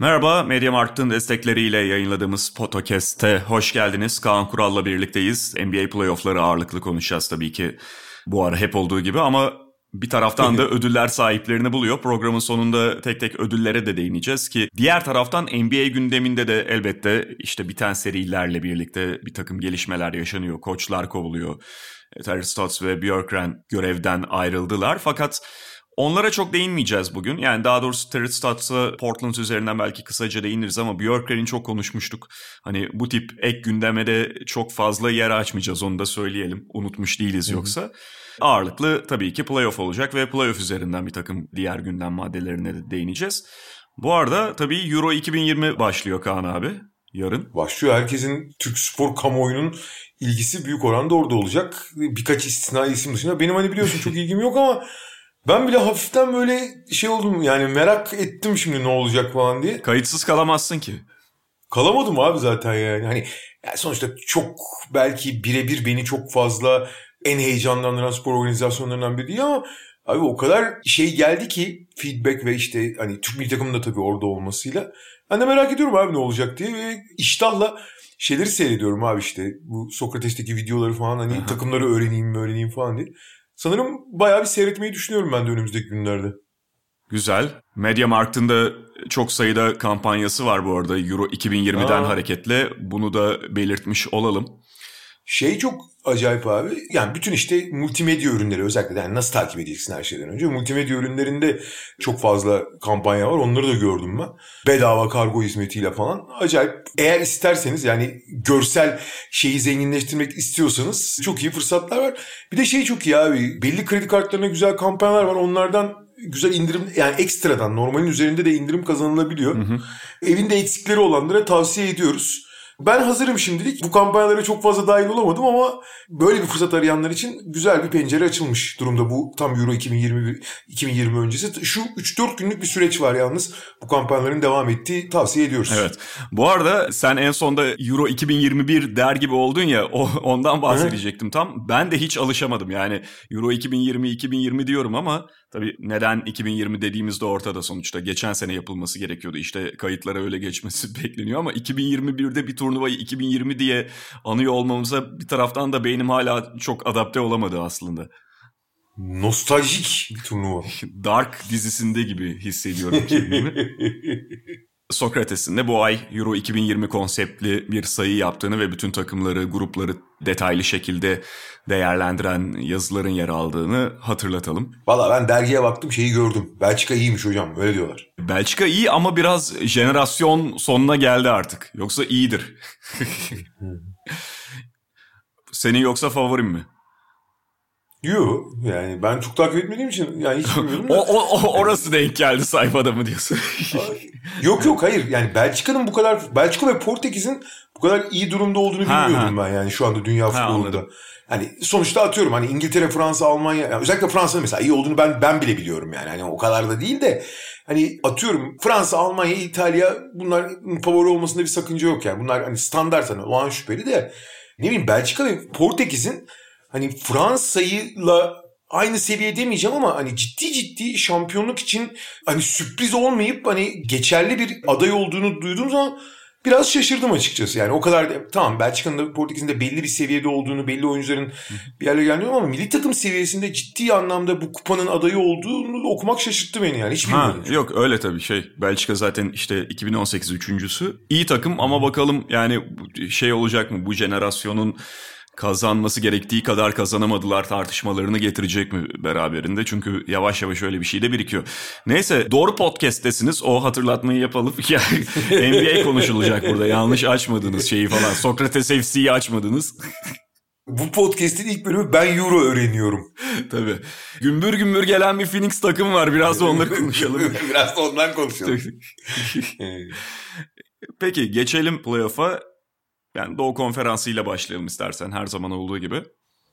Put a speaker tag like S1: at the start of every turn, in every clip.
S1: Merhaba, Mediamarkt'ın destekleriyle yayınladığımız Podcast'te hoş geldiniz. Kaan Kural'la birlikteyiz. NBA playoff'ları ağırlıklı konuşacağız tabii ki bu ara hep olduğu gibi ama bir taraftan da ödüller sahiplerini buluyor. Programın sonunda tek tek ödüllere de değineceğiz ki diğer taraftan NBA gündeminde de elbette işte biten serilerle birlikte bir takım gelişmeler yaşanıyor. Koçlar kovuluyor. Terry Stotts ve Björkren görevden ayrıldılar fakat Onlara çok değinmeyeceğiz bugün. Yani daha doğrusu Terry Stotts'a Portland üzerinden belki kısaca değiniriz ama Björkren'i çok konuşmuştuk. Hani bu tip ek gündeme de çok fazla yer açmayacağız onu da söyleyelim. Unutmuş değiliz yoksa. Hı hı. Ağırlıklı tabii ki playoff olacak ve playoff üzerinden bir takım diğer gündem maddelerine de değineceğiz. Bu arada tabii Euro 2020 başlıyor Kaan abi yarın.
S2: Başlıyor. Herkesin Türk spor kamuoyunun ilgisi büyük oranda orada olacak. Birkaç istisna isim dışında. Benim hani biliyorsun çok ilgim yok ama ben bile hafiften böyle şey oldum yani merak ettim şimdi ne olacak falan diye.
S1: Kayıtsız kalamazsın ki.
S2: Kalamadım abi zaten yani. Hani yani sonuçta çok belki birebir beni çok fazla en heyecanlandıran spor organizasyonlarından biri değil ama abi o kadar şey geldi ki feedback ve işte hani Türk milli takımın da tabii orada olmasıyla. Ben de merak ediyorum abi ne olacak diye ve iştahla şeyleri seyrediyorum abi işte bu Sokrates'teki videoları falan hani Aha. takımları öğreneyim öğreneyim falan diye. Sanırım bayağı bir seyretmeyi düşünüyorum ben de önümüzdeki günlerde.
S1: Güzel. Mediamarkt'ın da çok sayıda kampanyası var bu arada Euro 2020'den Aa. hareketle. Bunu da belirtmiş olalım.
S2: Şey çok acayip abi. Yani bütün işte multimedya ürünleri özellikle yani nasıl takip edeceksin her şeyden önce. Multimedya ürünlerinde çok fazla kampanya var. Onları da gördüm ben. Bedava kargo hizmetiyle falan. Acayip. Eğer isterseniz yani görsel şeyi zenginleştirmek istiyorsanız çok iyi fırsatlar var. Bir de şey çok iyi abi. Belli kredi kartlarına güzel kampanyalar var. Onlardan güzel indirim yani ekstradan normalin üzerinde de indirim kazanılabiliyor. Hı hı. Evinde eksikleri olanlara tavsiye ediyoruz. Ben hazırım şimdilik. Bu kampanyalara çok fazla dahil olamadım ama böyle bir fırsat arayanlar için güzel bir pencere açılmış durumda bu tam Euro 2020 2020 öncesi. Şu 3-4 günlük bir süreç var yalnız. Bu kampanyaların devam ettiği tavsiye ediyoruz.
S1: Evet. Bu arada sen en sonda Euro 2021 der gibi oldun ya o, ondan bahsedecektim tam. Ben de hiç alışamadım. Yani Euro 2020 2020 diyorum ama Tabii neden 2020 dediğimizde ortada sonuçta. Geçen sene yapılması gerekiyordu. İşte kayıtlara öyle geçmesi bekleniyor ama 2021'de bir turnuvayı 2020 diye anıyor olmamıza bir taraftan da beynim hala çok adapte olamadı aslında.
S2: Nostaljik bir turnuva.
S1: Dark dizisinde gibi hissediyorum kendimi. Sokrates'in de bu ay Euro 2020 konseptli bir sayı yaptığını ve bütün takımları, grupları detaylı şekilde değerlendiren yazıların yer aldığını hatırlatalım.
S2: Valla ben dergiye baktım şeyi gördüm. Belçika iyiymiş hocam öyle diyorlar.
S1: Belçika iyi ama biraz jenerasyon sonuna geldi artık. Yoksa iyidir. Senin yoksa favorin mi?
S2: Yok yani ben çok takip etmediğim için yani hiç bilmiyorum.
S1: o, o, o, orası denk geldi sayfada mı diyorsun?
S2: yok yok hayır yani Belçika'nın bu kadar Belçika ve Portekiz'in bu kadar iyi durumda olduğunu bilmiyordum ha. ben yani şu anda dünya futbolunda. Hani sonuçta atıyorum hani İngiltere, Fransa, Almanya yani özellikle Fransa'nın mesela iyi olduğunu ben ben bile biliyorum yani. Hani o kadar da değil de hani atıyorum Fransa, Almanya, İtalya bunlar favori olmasında bir sakınca yok yani. Bunlar hani standart hani o an şüpheli de ne bileyim Belçika ve Portekiz'in hani Fransa'yla aynı seviye demeyeceğim ama hani ciddi ciddi şampiyonluk için hani sürpriz olmayıp hani geçerli bir aday olduğunu duyduğum zaman biraz şaşırdım açıkçası. Yani o kadar da, tamam Belçika'nın da Portekiz'in de belli bir seviyede olduğunu, belli oyuncuların bir yerlere geldiğini ama milli takım seviyesinde ciddi anlamda bu kupanın adayı olduğunu okumak şaşırttı beni yani. Hiç bilmiyordum.
S1: Ha, yok öyle tabii şey. Belçika zaten işte 2018 üçüncüsü. İyi takım ama bakalım yani şey olacak mı bu jenerasyonun kazanması gerektiği kadar kazanamadılar tartışmalarını getirecek mi beraberinde? Çünkü yavaş yavaş öyle bir şey de birikiyor. Neyse doğru podcast'tesiniz. O hatırlatmayı yapalım. Yani NBA konuşulacak burada. Yanlış açmadınız şeyi falan. Sokrates FC'yi açmadınız.
S2: Bu podcast'in ilk bölümü ben Euro öğreniyorum.
S1: Tabii. Gümbür gümbür gelen bir Phoenix takım var. Biraz da onları konuşalım.
S2: Biraz da ondan konuşalım.
S1: Peki geçelim playoff'a. Yani Doğu Konferansı ile başlayalım istersen her zaman olduğu gibi.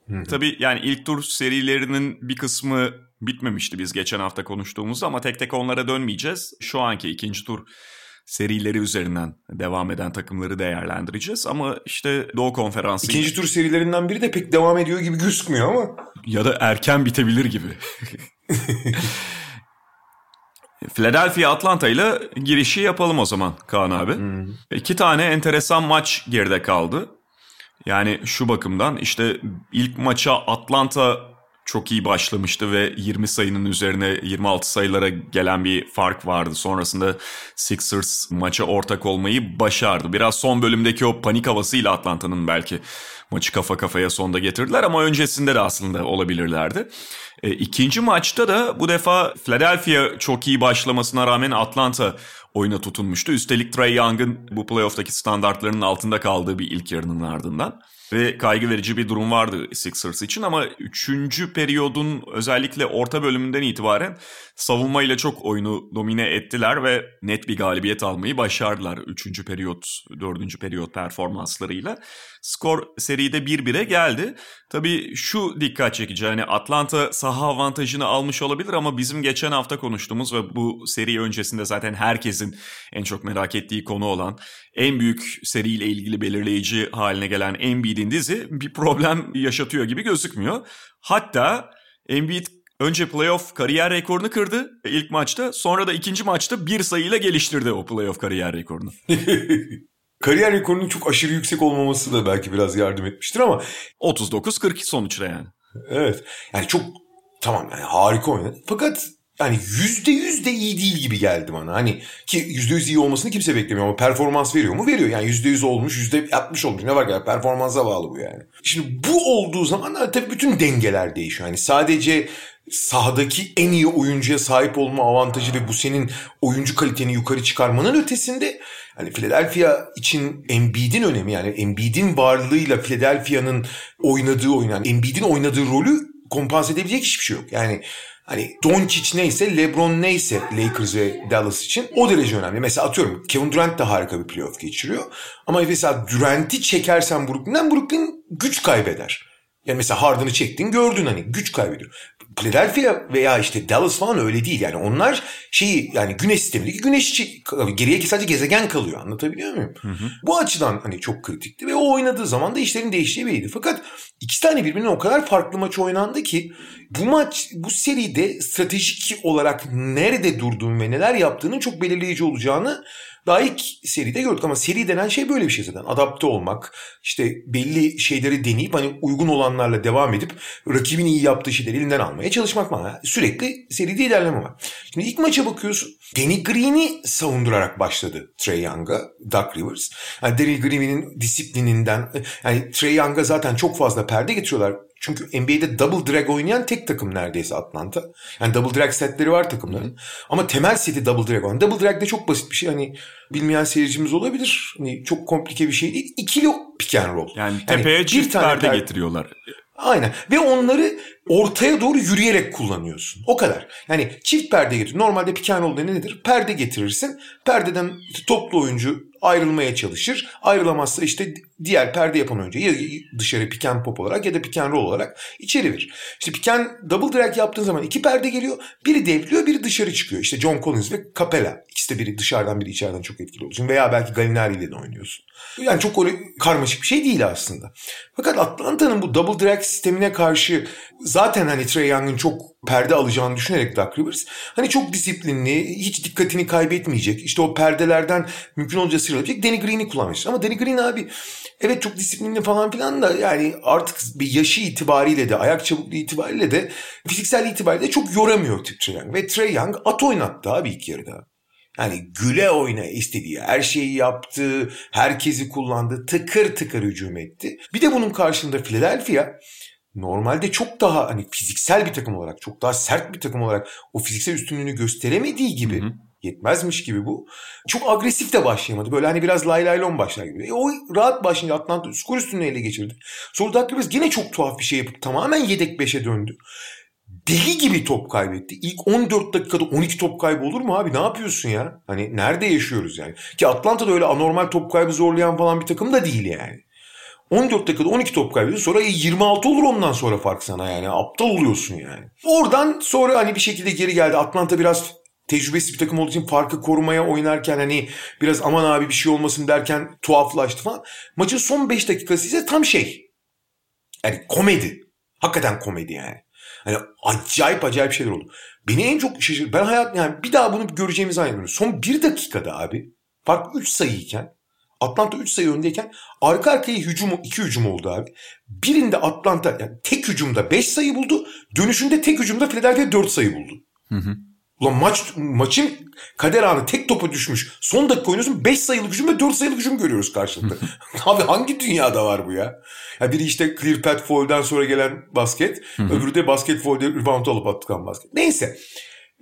S1: Hı. Tabii yani ilk tur serilerinin bir kısmı bitmemişti biz geçen hafta konuştuğumuzda ama tek tek onlara dönmeyeceğiz. Şu anki ikinci tur serileri üzerinden devam eden takımları değerlendireceğiz. Ama işte Doğu Konferansı...
S2: İkinci tur serilerinden biri de pek devam ediyor gibi gözükmüyor ama.
S1: Ya da erken bitebilir gibi. Philadelphia Atlanta ile girişi yapalım o zaman Kaan abi. Hmm. İki tane enteresan maç geride kaldı. Yani şu bakımdan işte ilk maça Atlanta çok iyi başlamıştı ve 20 sayının üzerine 26 sayılara gelen bir fark vardı. Sonrasında Sixers maça ortak olmayı başardı. Biraz son bölümdeki o panik havasıyla Atlanta'nın belki maçı kafa kafaya sonda getirdiler ama öncesinde de aslında olabilirlerdi. E, ikinci maçta da bu defa Philadelphia çok iyi başlamasına rağmen Atlanta oyuna tutunmuştu. Üstelik Trey Young'ın bu playoff'taki standartlarının altında kaldığı bir ilk yarının ardından. Ve kaygı verici bir durum vardı Sixers için ama 3. periyodun özellikle orta bölümünden itibaren savunmayla çok oyunu domine ettiler ve net bir galibiyet almayı başardılar 3. periyot, 4. periyot performanslarıyla. Skor seride 1-1'e geldi. Tabii şu dikkat çekici hani Atlanta saha avantajını almış olabilir ama bizim geçen hafta konuştuğumuz ve bu seri öncesinde zaten herkesin en çok merak ettiği konu olan en büyük seriyle ilgili belirleyici haline gelen Embiid'in dizi bir problem yaşatıyor gibi gözükmüyor. Hatta Embiid önce playoff kariyer rekorunu kırdı ilk maçta. Sonra da ikinci maçta bir sayıyla geliştirdi o playoff kariyer rekorunu.
S2: kariyer rekorunun çok aşırı yüksek olmaması da belki biraz yardım etmiştir ama
S1: 39-42 sonuçta yani.
S2: Evet. Yani çok tamam yani harika oynadı. Fakat yani yüzde yüz de iyi değil gibi geldi bana. Hani ki yüzde yüz iyi olmasını kimse beklemiyor ama performans veriyor mu? Veriyor. Yani yüzde yüz olmuş, yüzde altmış olmuş. Ne var ya performansa bağlı bu yani. Şimdi bu olduğu zaman tabii bütün dengeler değişiyor. Yani sadece sahadaki en iyi oyuncuya sahip olma avantajı ve bu senin oyuncu kaliteni yukarı çıkarmanın ötesinde hani Philadelphia için Embiid'in önemi yani Embiid'in varlığıyla Philadelphia'nın oynadığı oyun yani Embiid'in oynadığı rolü kompanse edebilecek hiçbir şey yok. Yani Hani Doncic neyse LeBron neyse Lakers ve Dallas için o derece önemli. Mesela atıyorum Kevin Durant da harika bir playoff geçiriyor. Ama mesela Durant'i çekersen Brooklyn'den Brooklyn güç kaybeder. Yani mesela Harden'ı çektin gördün hani güç kaybediyor. Philadelphia veya işte Dallas falan öyle değil. Yani onlar şeyi yani güneş sistemindeki güneş geriye sadece gezegen kalıyor. Anlatabiliyor muyum? Hı hı. Bu açıdan hani çok kritikti ve o oynadığı zaman da işlerin değiştiği belliydi. Fakat iki tane birbirinden o kadar farklı maç oynandı ki bu maç bu seride stratejik olarak nerede durduğun ve neler yaptığının çok belirleyici olacağını daha ilk seride gördük ama seri denen şey böyle bir şey zaten. Adapte olmak, işte belli şeyleri deneyip hani uygun olanlarla devam edip rakibin iyi yaptığı şeyleri elinden almaya çalışmak var. Sürekli seride ilerleme var. Şimdi ilk maça bakıyorsun. Danny Green'i savundurarak başladı Trey Young'a, Doug Rivers. Yani Danny Green'in disiplininden, yani Trey Young'a zaten çok fazla perde getiriyorlar. Çünkü NBA'de double drag oynayan tek takım neredeyse Atlanta. Yani double drag setleri var takımların. Ama temel seti double drag oynayan. Double drag de çok basit bir şey. Hani bilmeyen seyircimiz olabilir. Hani çok komplike bir şey değil. İkili pick and roll.
S1: Yani tepeye yani çift perde per... getiriyorlar.
S2: Aynen. Ve onları ortaya doğru yürüyerek kullanıyorsun. O kadar. Yani çift perde getir. Normalde roll'da nedir? Perde getirirsin. Perdeden toplu oyuncu ayrılmaya çalışır. Ayrılamazsa işte diğer perde yapan oyuncu ya dışarı pick and pop olarak ya da pick and roll olarak içeri verir. İşte pick and double drag yaptığın zaman iki perde geliyor. Biri devriliyor biri dışarı çıkıyor. İşte John Collins ve Capella. İkisi de biri dışarıdan biri içeriden çok etkili oluyorsun. Veya belki Gallinari ile de oynuyorsun. Yani çok öyle karmaşık bir şey değil aslında. Fakat Atlanta'nın bu double drag sistemine karşı zaten hani Trey Young'ın çok perde alacağını düşünerek Doug Rivers hani çok disiplinli, hiç dikkatini kaybetmeyecek. İşte o perdelerden mümkün olunca sıyrılabilecek Danny Green'i kullanmış. Ama Danny Green abi evet çok disiplinli falan filan da yani artık bir yaşı itibariyle de ayak çabukluğu itibariyle de fiziksel itibariyle de çok yoramıyor tip Trey Young. Ve Trey Young at oynattı abi ilk yarıda. Yani güle oyna istediği her şeyi yaptı, herkesi kullandı, tıkır tıkır hücum etti. Bir de bunun karşılığında Philadelphia normalde çok daha hani fiziksel bir takım olarak, çok daha sert bir takım olarak o fiziksel üstünlüğünü gösteremediği gibi hı hı. yetmezmiş gibi bu. Çok agresif de başlayamadı. Böyle hani biraz lay lay lon başlar gibi. E o rahat başlayınca Atlanta skor üstünlüğü ele geçirdi. Sonra Doug Rivers yine çok tuhaf bir şey yapıp tamamen yedek beşe döndü. Deli gibi top kaybetti. İlk 14 dakikada 12 top kaybı olur mu abi? Ne yapıyorsun ya? Hani nerede yaşıyoruz yani? Ki Atlanta'da öyle anormal top kaybı zorlayan falan bir takım da değil yani. 14 dakikada 12 top kaybediyorsun. Sonra 26 olur ondan sonra fark sana yani. Aptal oluyorsun yani. Oradan sonra hani bir şekilde geri geldi. Atlanta biraz tecrübesiz bir takım olduğu için farkı korumaya oynarken hani biraz aman abi bir şey olmasın derken tuhaflaştı falan. Maçın son 5 dakikası ise tam şey. Yani komedi. Hakikaten komedi yani. Hani acayip acayip şeyler oldu. Beni en çok şaşırdı. Ben hayat yani bir daha bunu göreceğimizi zannediyorum. Son bir dakikada abi fark 3 sayıyken Atlanta 3 sayı öndeyken arka arkaya hücum, iki hücum oldu abi. Birinde Atlanta yani tek hücumda 5 sayı buldu. Dönüşünde tek hücumda Philadelphia 4 sayı buldu. Hı hı. Ulan maç, maçın kader anı tek topa düşmüş. Son dakika oynuyorsun 5 sayılık hücum ve 4 sayılık hücum görüyoruz karşılıklı. Abi hangi dünyada var bu ya? ya biri işte clear path foul'den sonra gelen basket. öbürü de basket foul'de rebound alıp attıkan basket. Neyse.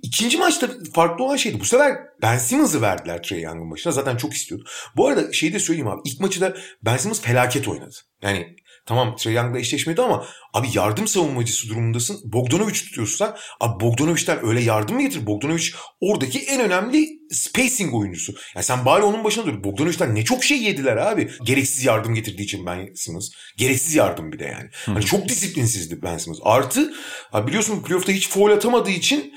S2: İkinci maçta farklı olan şeydi. Bu sefer Ben Simmons'ı verdiler Trey Young'ın başına. Zaten çok istiyordu. Bu arada şeyi de söyleyeyim abi. İlk maçı da Ben Simmons felaket oynadı. Yani Tamam Trey Young'la eşleşmedi ama abi yardım savunmacısı durumundasın. Bogdanovic tutuyorsun sen. Abi Bogdanovic'ten öyle yardım mı getir? Bogdanovic oradaki en önemli spacing oyuncusu. Yani sen bari onun başına dur. Bogdanovic'ten ne çok şey yediler abi. Gereksiz yardım getirdiği için Ben Simmons. Gereksiz yardım bir de yani. Hani çok disiplinsizdi Ben Simmons. Artı abi biliyorsun playoff'ta hiç foul atamadığı için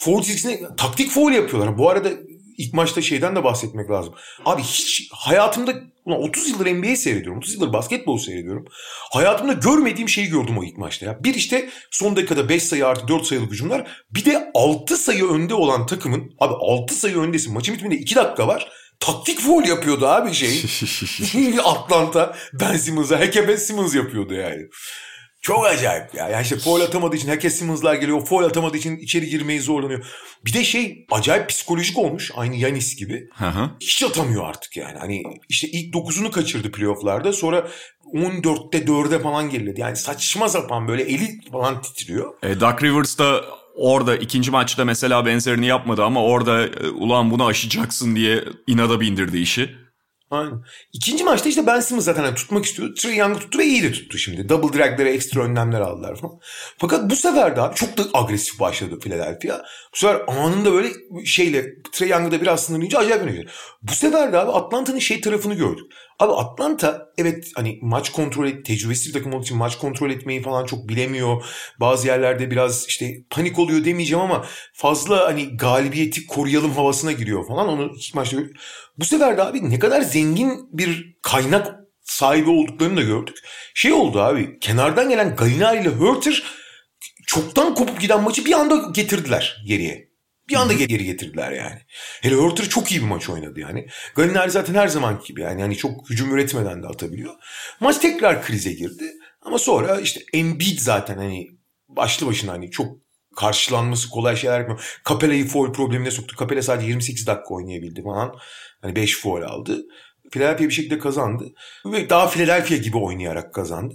S2: foul çizgisine taktik foul yapıyorlar. Bu arada ilk maçta şeyden de bahsetmek lazım. Abi hiç hayatımda 30 yıldır NBA seyrediyorum. 30 yıldır basketbol seyrediyorum. Hayatımda görmediğim şeyi gördüm o ilk maçta ya. Bir işte son dakikada 5 sayı artı 4 sayılık hücumlar. Bir de 6 sayı önde olan takımın abi 6 sayı öndesin. Maçın bitiminde 2 dakika var. Taktik foul yapıyordu abi şey. Atlanta Ben Simmons'a Heke Ben Simmons yapıyordu yani. Çok acayip ya. Yani işte foul atamadığı için herkes Simmons'lar geliyor. Foul atamadığı için içeri girmeyi zorlanıyor. Bir de şey acayip psikolojik olmuş. Aynı Yanis gibi. Hı hı. Hiç atamıyor artık yani. Hani işte ilk 9'unu kaçırdı playofflarda. Sonra 14'te 4'e falan geriledi. Yani saçma sapan böyle eli falan titriyor.
S1: E, Doug Rivers da orada ikinci maçta mesela benzerini yapmadı ama orada e, ulan bunu aşacaksın diye inada bindirdi işi.
S2: Aynen. İkinci maçta işte Ben Simmons zaten hani tutmak istiyordu. Trey Young'ı tuttu ve iyi de tuttu şimdi. Double drag'lere ekstra önlemler aldılar falan. Fakat bu sefer de abi çok da agresif başladı Philadelphia. Bu sefer anında böyle şeyle Trey Young'ı da biraz sınırlayınca acayip oynadı. Bu sefer de abi Atlanta'nın şey tarafını gördük. Abi Atlanta evet hani maç kontrol et, tecrübesiz bir takım olduğu için maç kontrol etmeyi falan çok bilemiyor. Bazı yerlerde biraz işte panik oluyor demeyeceğim ama fazla hani galibiyeti koruyalım havasına giriyor falan. Onu ilk maçta bu sefer de abi ne kadar zengin bir kaynak sahibi olduklarını da gördük. Şey oldu abi kenardan gelen Gallinari ile Hurter çoktan kopup giden maçı bir anda getirdiler geriye. Bir anda geri getirdiler yani. Hele Hurter çok iyi bir maç oynadı yani. Gallinari zaten her zaman gibi yani. yani çok hücum üretmeden de atabiliyor. Maç tekrar krize girdi. Ama sonra işte Embiid zaten hani başlı başına hani çok karşılanması kolay şeyler yapmıyor. Capella'yı foul problemine soktu. Capella sadece 28 dakika oynayabildi falan. Hani 5 foul aldı. Philadelphia bir şekilde kazandı. Ve daha Philadelphia gibi oynayarak kazandı.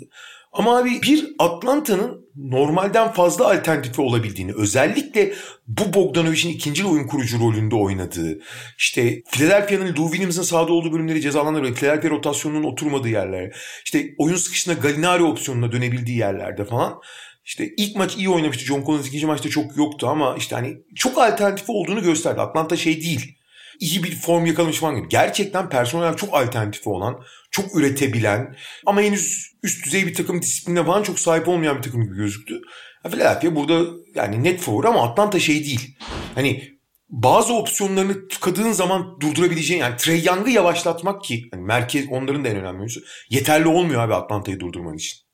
S2: Ama abi bir Atlanta'nın normalden fazla alternatifi olabildiğini, özellikle bu Bogdanovic'in ikinci oyun kurucu rolünde oynadığı, işte Philadelphia'nın Lou Williams'ın sahada olduğu bölümleri cezalandırıyor, Philadelphia rotasyonunun oturmadığı yerler, işte oyun sıkışında Gallinari opsiyonuna dönebildiği yerlerde falan. İşte ilk maç iyi oynamıştı. John Collins ikinci maçta çok yoktu ama işte hani çok alternatifi olduğunu gösterdi. Atlanta şey değil iyi bir form yakalamış falan gibi. Gerçekten personel çok alternatifi olan, çok üretebilen ama henüz üst düzey bir takım disipline falan çok sahip olmayan bir takım gibi gözüktü. Philadelphia burada yani net favori ama Atlanta şey değil. Hani bazı opsiyonlarını tıkadığın zaman durdurabileceğin yani Trey Young'ı yavaşlatmak ki yani merkez onların da en önemli yeterli olmuyor abi Atlanta'yı durdurman için.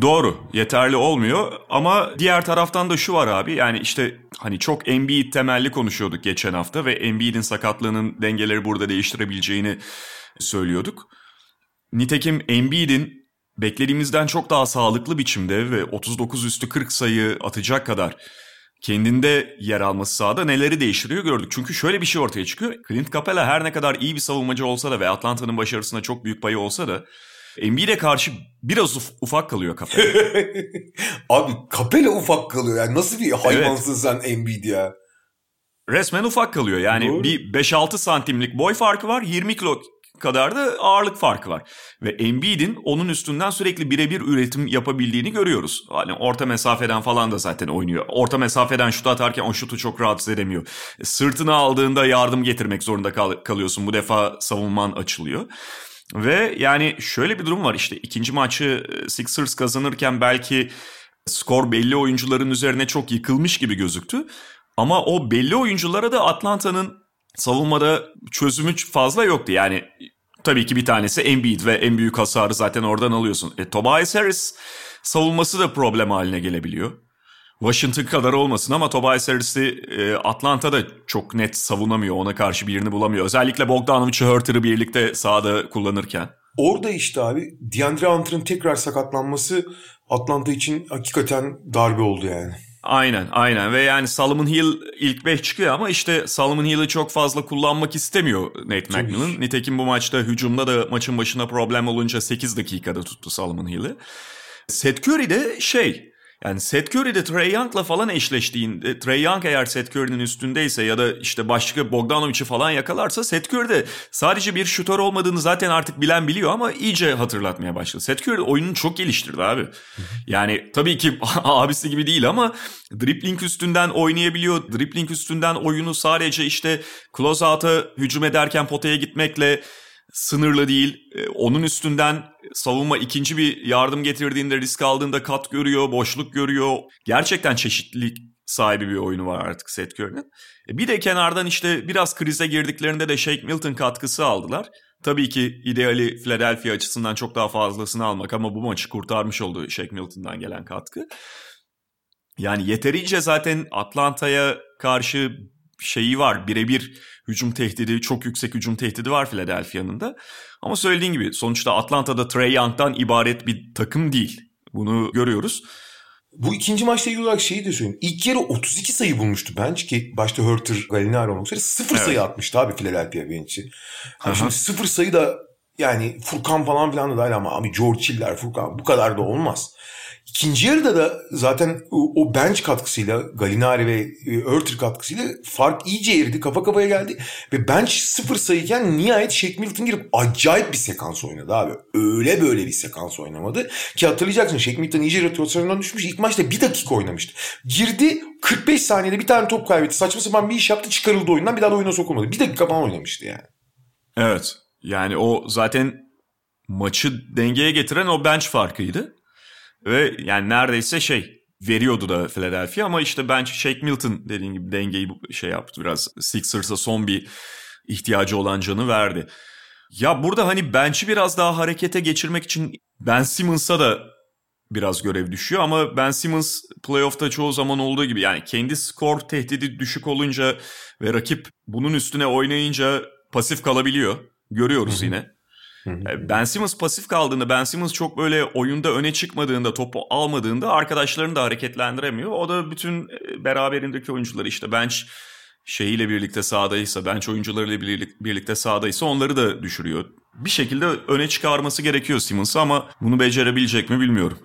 S1: Doğru yeterli olmuyor ama diğer taraftan da şu var abi yani işte hani çok Embiid temelli konuşuyorduk geçen hafta ve Embiid'in sakatlığının dengeleri burada değiştirebileceğini söylüyorduk. Nitekim Embiid'in beklediğimizden çok daha sağlıklı biçimde ve 39 üstü 40 sayı atacak kadar kendinde yer alması sahada neleri değiştiriyor gördük. Çünkü şöyle bir şey ortaya çıkıyor. Clint Capela her ne kadar iyi bir savunmacı olsa da ve Atlanta'nın başarısına çok büyük payı olsa da Embiid'e karşı biraz uf, ufak kalıyor Capela.
S2: Abi Capela ufak kalıyor. Yani nasıl bir hayvansın evet. sen Embiid ya?
S1: Resmen ufak kalıyor. Yani Doğru. bir 5-6 santimlik boy farkı var. 20 kilo kadar da ağırlık farkı var. Ve Embiid'in onun üstünden sürekli birebir üretim yapabildiğini görüyoruz. Hani orta mesafeden falan da zaten oynuyor. Orta mesafeden şut atarken o şutu çok rahatsız edemiyor. Sırtını aldığında yardım getirmek zorunda kal- kalıyorsun. Bu defa savunman açılıyor. Ve yani şöyle bir durum var işte ikinci maçı e, Sixers kazanırken belki skor belli oyuncuların üzerine çok yıkılmış gibi gözüktü. Ama o belli oyunculara da Atlanta'nın savunmada çözümü fazla yoktu. Yani tabii ki bir tanesi Embiid ve en büyük hasarı zaten oradan alıyorsun. E, Tobias Harris savunması da problem haline gelebiliyor. Washington kadar olmasın ama Tobias Harris'i e, Atlanta'da çok net savunamıyor. Ona karşı birini bulamıyor. Özellikle Bogdanovic'i Hurter'ı birlikte sahada kullanırken.
S2: Orada işte abi DeAndre Hunter'ın tekrar sakatlanması Atlanta için hakikaten darbe oldu yani.
S1: Aynen aynen ve yani Solomon Hill ilk 5 çıkıyor ama işte Solomon Hill'i çok fazla kullanmak istemiyor Nate McMillan. Nitekim bu maçta hücumda da maçın başına problem olunca 8 dakikada tuttu Solomon Hill'i. Seth Curry de şey yani Seth Curry de Trey Young'la falan eşleştiğinde Trey Young eğer Seth Curry'nin üstündeyse ya da işte başka Bogdanovic'i falan yakalarsa Seth Curry de sadece bir şutör olmadığını zaten artık bilen biliyor ama iyice hatırlatmaya başladı. Seth Curry oyununu çok geliştirdi abi. Yani tabii ki abisi gibi değil ama dribbling üstünden oynayabiliyor. Dribbling üstünden oyunu sadece işte closeout'a hücum ederken potaya gitmekle sınırlı değil. Ee, onun üstünden savunma ikinci bir yardım getirdiğinde risk aldığında kat görüyor, boşluk görüyor. Gerçekten çeşitlilik sahibi bir oyunu var artık Seth Curry'nin. E, bir de kenardan işte biraz krize girdiklerinde de Shake Milton katkısı aldılar. Tabii ki ideali Philadelphia açısından çok daha fazlasını almak ama bu maçı kurtarmış oldu Shake Milton'dan gelen katkı. Yani yeterince zaten Atlanta'ya karşı şeyi var birebir hücum tehdidi, çok yüksek hücum tehdidi var Philadelphia'nın da. Ama söylediğin gibi sonuçta Atlanta'da Trey Young'dan ibaret bir takım değil. Bunu görüyoruz.
S2: Bu ikinci maçta ilgili olarak şeyi de söyleyeyim. İlk yarı 32 sayı bulmuştu bench ki başta Hurter, Gallinari olmak üzere sıfır evet. sayı atmıştı abi Philadelphia bench'i. Hani şimdi sıfır sayı da yani Furkan falan filan da dahil ama abi George Hill'ler, Furkan bu kadar da olmaz. İkinci yarıda da zaten o bench katkısıyla Galinari ve e, Örtür katkısıyla fark iyice eridi. Kafa kafaya geldi. Ve bench sıfır sayıken nihayet Shake Milton girip acayip bir sekans oynadı abi. Öyle böyle bir sekans oynamadı. Ki hatırlayacaksın Shake Milton iyice rotasyondan düşmüş. İlk maçta bir dakika oynamıştı. Girdi 45 saniyede bir tane top kaybetti. Saçma sapan bir iş yaptı çıkarıldı oyundan. Bir daha da oyuna sokulmadı. Bir dakika falan oynamıştı yani.
S1: Evet. Yani o zaten maçı dengeye getiren o bench farkıydı. Ve yani neredeyse şey veriyordu da Philadelphia ama işte bence Shake Milton dediğin gibi dengeyi şey yaptı biraz. Sixers'a son bir ihtiyacı olan canı verdi. Ya burada hani bench'i biraz daha harekete geçirmek için Ben Simmons'a da biraz görev düşüyor ama Ben Simmons playoff'ta çoğu zaman olduğu gibi yani kendi skor tehdidi düşük olunca ve rakip bunun üstüne oynayınca pasif kalabiliyor. Görüyoruz yine. E, ben Simmons pasif kaldığında, Ben Simmons çok böyle oyunda öne çıkmadığında, topu almadığında arkadaşlarını da hareketlendiremiyor. O da bütün e, beraberindeki oyuncuları işte bench şeyiyle birlikte sahadaysa, bench oyuncularıyla birlikte sahadaysa onları da düşürüyor. Bir şekilde öne çıkarması gerekiyor Simmons'ı ama bunu becerebilecek mi bilmiyorum.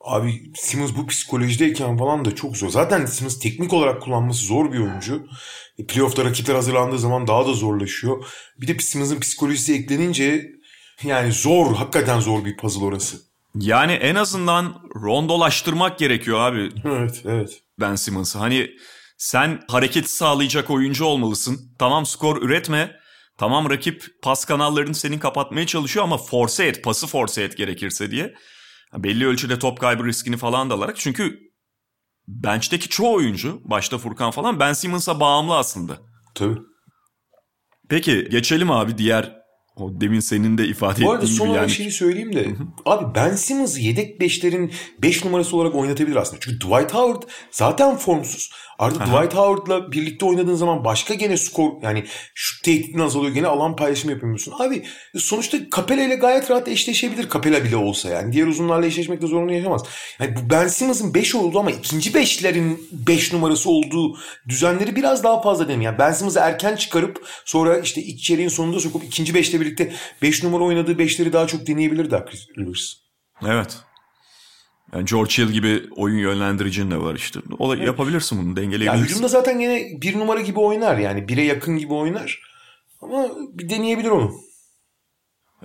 S2: Abi Simmons bu psikolojideyken falan da çok zor. Zaten Simmons teknik olarak kullanması zor bir oyuncu. E, playoff'ta rakipler hazırlandığı zaman daha da zorlaşıyor. Bir de Simmons'ın psikolojisi eklenince yani zor, hakikaten zor bir puzzle orası.
S1: Yani en azından rondolaştırmak gerekiyor abi.
S2: Evet, evet.
S1: Ben Simmons'ı. Hani sen hareketi sağlayacak oyuncu olmalısın. Tamam skor üretme. Tamam rakip pas kanallarını senin kapatmaya çalışıyor ama force et, pası force et gerekirse diye. Belli ölçüde top kaybı riskini falan da alarak. Çünkü bench'teki çoğu oyuncu, başta Furkan falan Ben Simmons'a bağımlı aslında.
S2: Tabii.
S1: Peki geçelim abi diğer o demin senin de ifade ettiğin gibi. Bu
S2: arada son yani... şeyi söyleyeyim de. abi Ben Simmons'ı yedek beşlerin beş numarası olarak oynatabilir aslında. Çünkü Dwight Howard zaten formsuz. Artık Aha. Dwight Howard'la birlikte oynadığın zaman başka gene skor yani şu tehditin azalıyor. Gene alan paylaşımı yapamıyorsun. Abi sonuçta Capella ile gayet rahat eşleşebilir. Capella bile olsa yani. Diğer uzunlarla eşleşmekte zorunlu yaşamaz. Yani bu Ben Simmons'ın 5 oldu ama ikinci beşlerin 5 beş numarası olduğu düzenleri biraz daha fazla değil Yani Ben Simmons'ı erken çıkarıp sonra işte ilk çeyreğin sonunda sokup ikinci beşle birlikte 5 numara oynadığı beşleri daha çok deneyebilir Doug Rivers.
S1: Evet. Yani George Hill gibi oyun yönlendiricin de var işte. O evet. yapabilirsin bunu dengeleyebilirsin.
S2: Ya hücumda zaten yine bir numara gibi oynar yani. Bire yakın gibi oynar. Ama bir deneyebilir onu.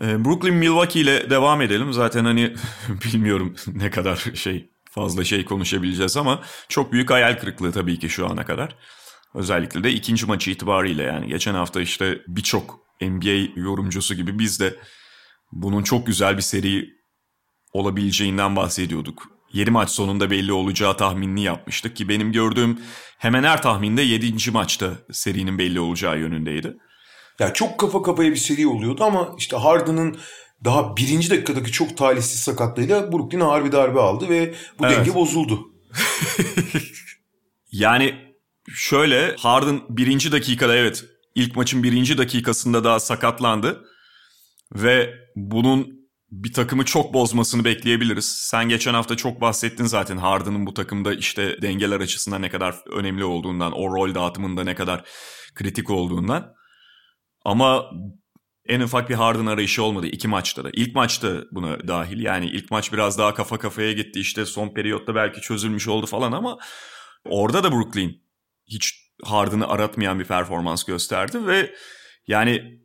S1: Ee, Brooklyn Milwaukee ile devam edelim. Zaten hani bilmiyorum ne kadar şey fazla şey konuşabileceğiz ama çok büyük hayal kırıklığı tabii ki şu ana kadar. Özellikle de ikinci maçı itibariyle yani geçen hafta işte birçok NBA yorumcusu gibi biz de bunun çok güzel bir seri olabileceğinden bahsediyorduk. 7 maç sonunda belli olacağı tahminini yapmıştık ki benim gördüğüm hemen her tahminde 7. maçta serinin belli olacağı yönündeydi.
S2: Ya çok kafa kafaya bir seri oluyordu ama işte Harden'ın daha birinci dakikadaki çok talihsiz sakatlığıyla Brooklyn ağır bir darbe aldı ve bu evet. denge bozuldu.
S1: yani şöyle Harden birinci dakikada evet ilk maçın birinci dakikasında daha sakatlandı. Ve bunun bir takımı çok bozmasını bekleyebiliriz. Sen geçen hafta çok bahsettin zaten Harden'ın bu takımda işte dengeler açısından ne kadar önemli olduğundan, o rol dağıtımında ne kadar kritik olduğundan. Ama en ufak bir Harden arayışı olmadı iki maçta da. İlk maçta buna dahil yani ilk maç biraz daha kafa kafaya gitti işte son periyotta belki çözülmüş oldu falan ama orada da Brooklyn hiç Harden'ı aratmayan bir performans gösterdi ve yani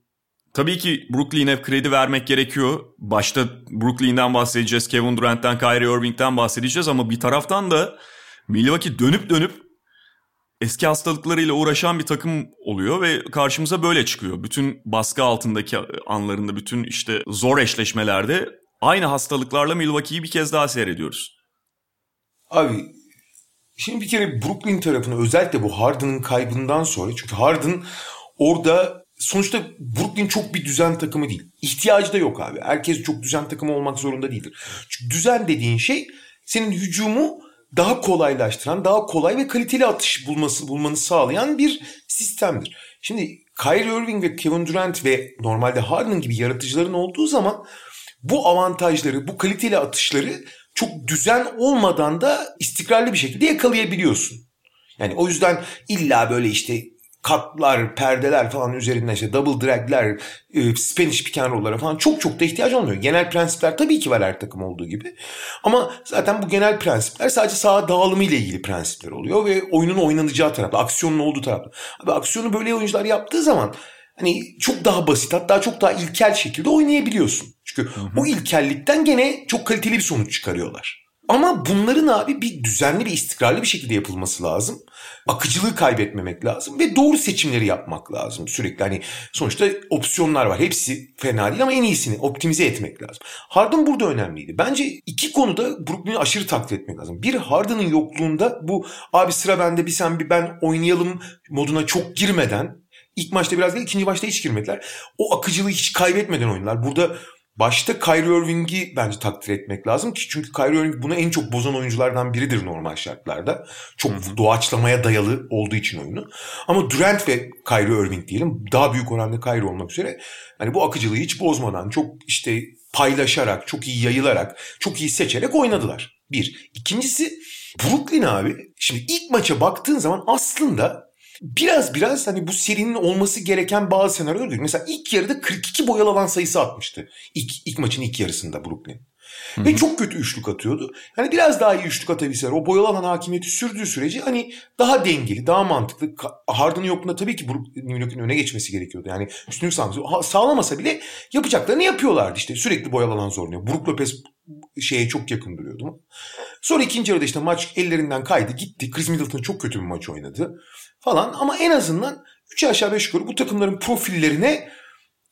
S1: tabii ki Brooklyn'e kredi vermek gerekiyor. Başta Brooklyn'den bahsedeceğiz, Kevin Durant'ten, Kyrie Irving'den bahsedeceğiz ama bir taraftan da Milwaukee dönüp dönüp eski hastalıklarıyla uğraşan bir takım oluyor ve karşımıza böyle çıkıyor. Bütün baskı altındaki anlarında, bütün işte zor eşleşmelerde aynı hastalıklarla Milwaukee'yi bir kez daha seyrediyoruz.
S2: Abi şimdi bir kere Brooklyn tarafını özellikle bu Harden'ın kaybından sonra çünkü Harden orada sonuçta Brooklyn çok bir düzen takımı değil. İhtiyacı da yok abi. Herkes çok düzen takımı olmak zorunda değildir. Çünkü düzen dediğin şey senin hücumu daha kolaylaştıran, daha kolay ve kaliteli atış bulması bulmanı sağlayan bir sistemdir. Şimdi Kyrie Irving ve Kevin Durant ve normalde Harden gibi yaratıcıların olduğu zaman bu avantajları, bu kaliteli atışları çok düzen olmadan da istikrarlı bir şekilde yakalayabiliyorsun. Yani o yüzden illa böyle işte katlar, perdeler falan üzerinden işte double dragler, e, Spanish pick and falan çok çok da ihtiyaç olmuyor. Genel prensipler tabii ki var her takım olduğu gibi. Ama zaten bu genel prensipler sadece saha dağılımı ile ilgili prensipler oluyor ve oyunun oynanacağı tarafta, aksiyonun olduğu tarafta. Abi aksiyonu böyle oyuncular yaptığı zaman hani çok daha basit hatta çok daha ilkel şekilde oynayabiliyorsun. Çünkü hı hı. o ilkellikten gene çok kaliteli bir sonuç çıkarıyorlar. Ama bunların abi bir düzenli bir istikrarlı bir şekilde yapılması lazım. Akıcılığı kaybetmemek lazım ve doğru seçimleri yapmak lazım sürekli. Hani sonuçta opsiyonlar var. Hepsi fena değil ama en iyisini optimize etmek lazım. Harden burada önemliydi. Bence iki konuda Brooklyn'i aşırı takdir etmek lazım. Bir Harden'ın yokluğunda bu abi sıra bende bir sen bir ben oynayalım moduna çok girmeden ilk maçta biraz değil ikinci maçta hiç girmediler. O akıcılığı hiç kaybetmeden oynadılar. Burada Başta Kyrie Irving'i bence takdir etmek lazım ki çünkü Kyrie Irving bunu en çok bozan oyunculardan biridir normal şartlarda. Çok Hı-hı. doğaçlamaya dayalı olduğu için oyunu. Ama Durant ve Kyrie Irving diyelim daha büyük oranda Kyrie olmak üzere hani bu akıcılığı hiç bozmadan çok işte paylaşarak, çok iyi yayılarak, çok iyi seçerek oynadılar. Bir. İkincisi Brooklyn abi şimdi ilk maça baktığın zaman aslında biraz biraz hani bu serinin olması gereken bazı senaryolar görüyoruz. Mesela ilk yarıda 42 boyalı alan sayısı atmıştı. İlk, ilk maçın ilk yarısında Brooklyn. Hı-hı. Ve çok kötü üçlük atıyordu. Hani biraz daha iyi üçlük atabilseler o boyalı alan hakimiyeti sürdüğü sürece hani daha dengeli, daha mantıklı. Harden'ın yokluğunda tabii ki York'un öne geçmesi gerekiyordu. Yani üstünlük sağlaması. Sağlamasa bile yapacaklarını yapıyorlardı işte. Sürekli boyalı alan zorluyor. Brook Lopez şeye çok yakın duruyordu. Sonra ikinci yarıda işte maç ellerinden kaydı gitti. Chris Middleton çok kötü bir maç oynadı falan. Ama en azından 3 aşağı 5 yukarı bu takımların profillerine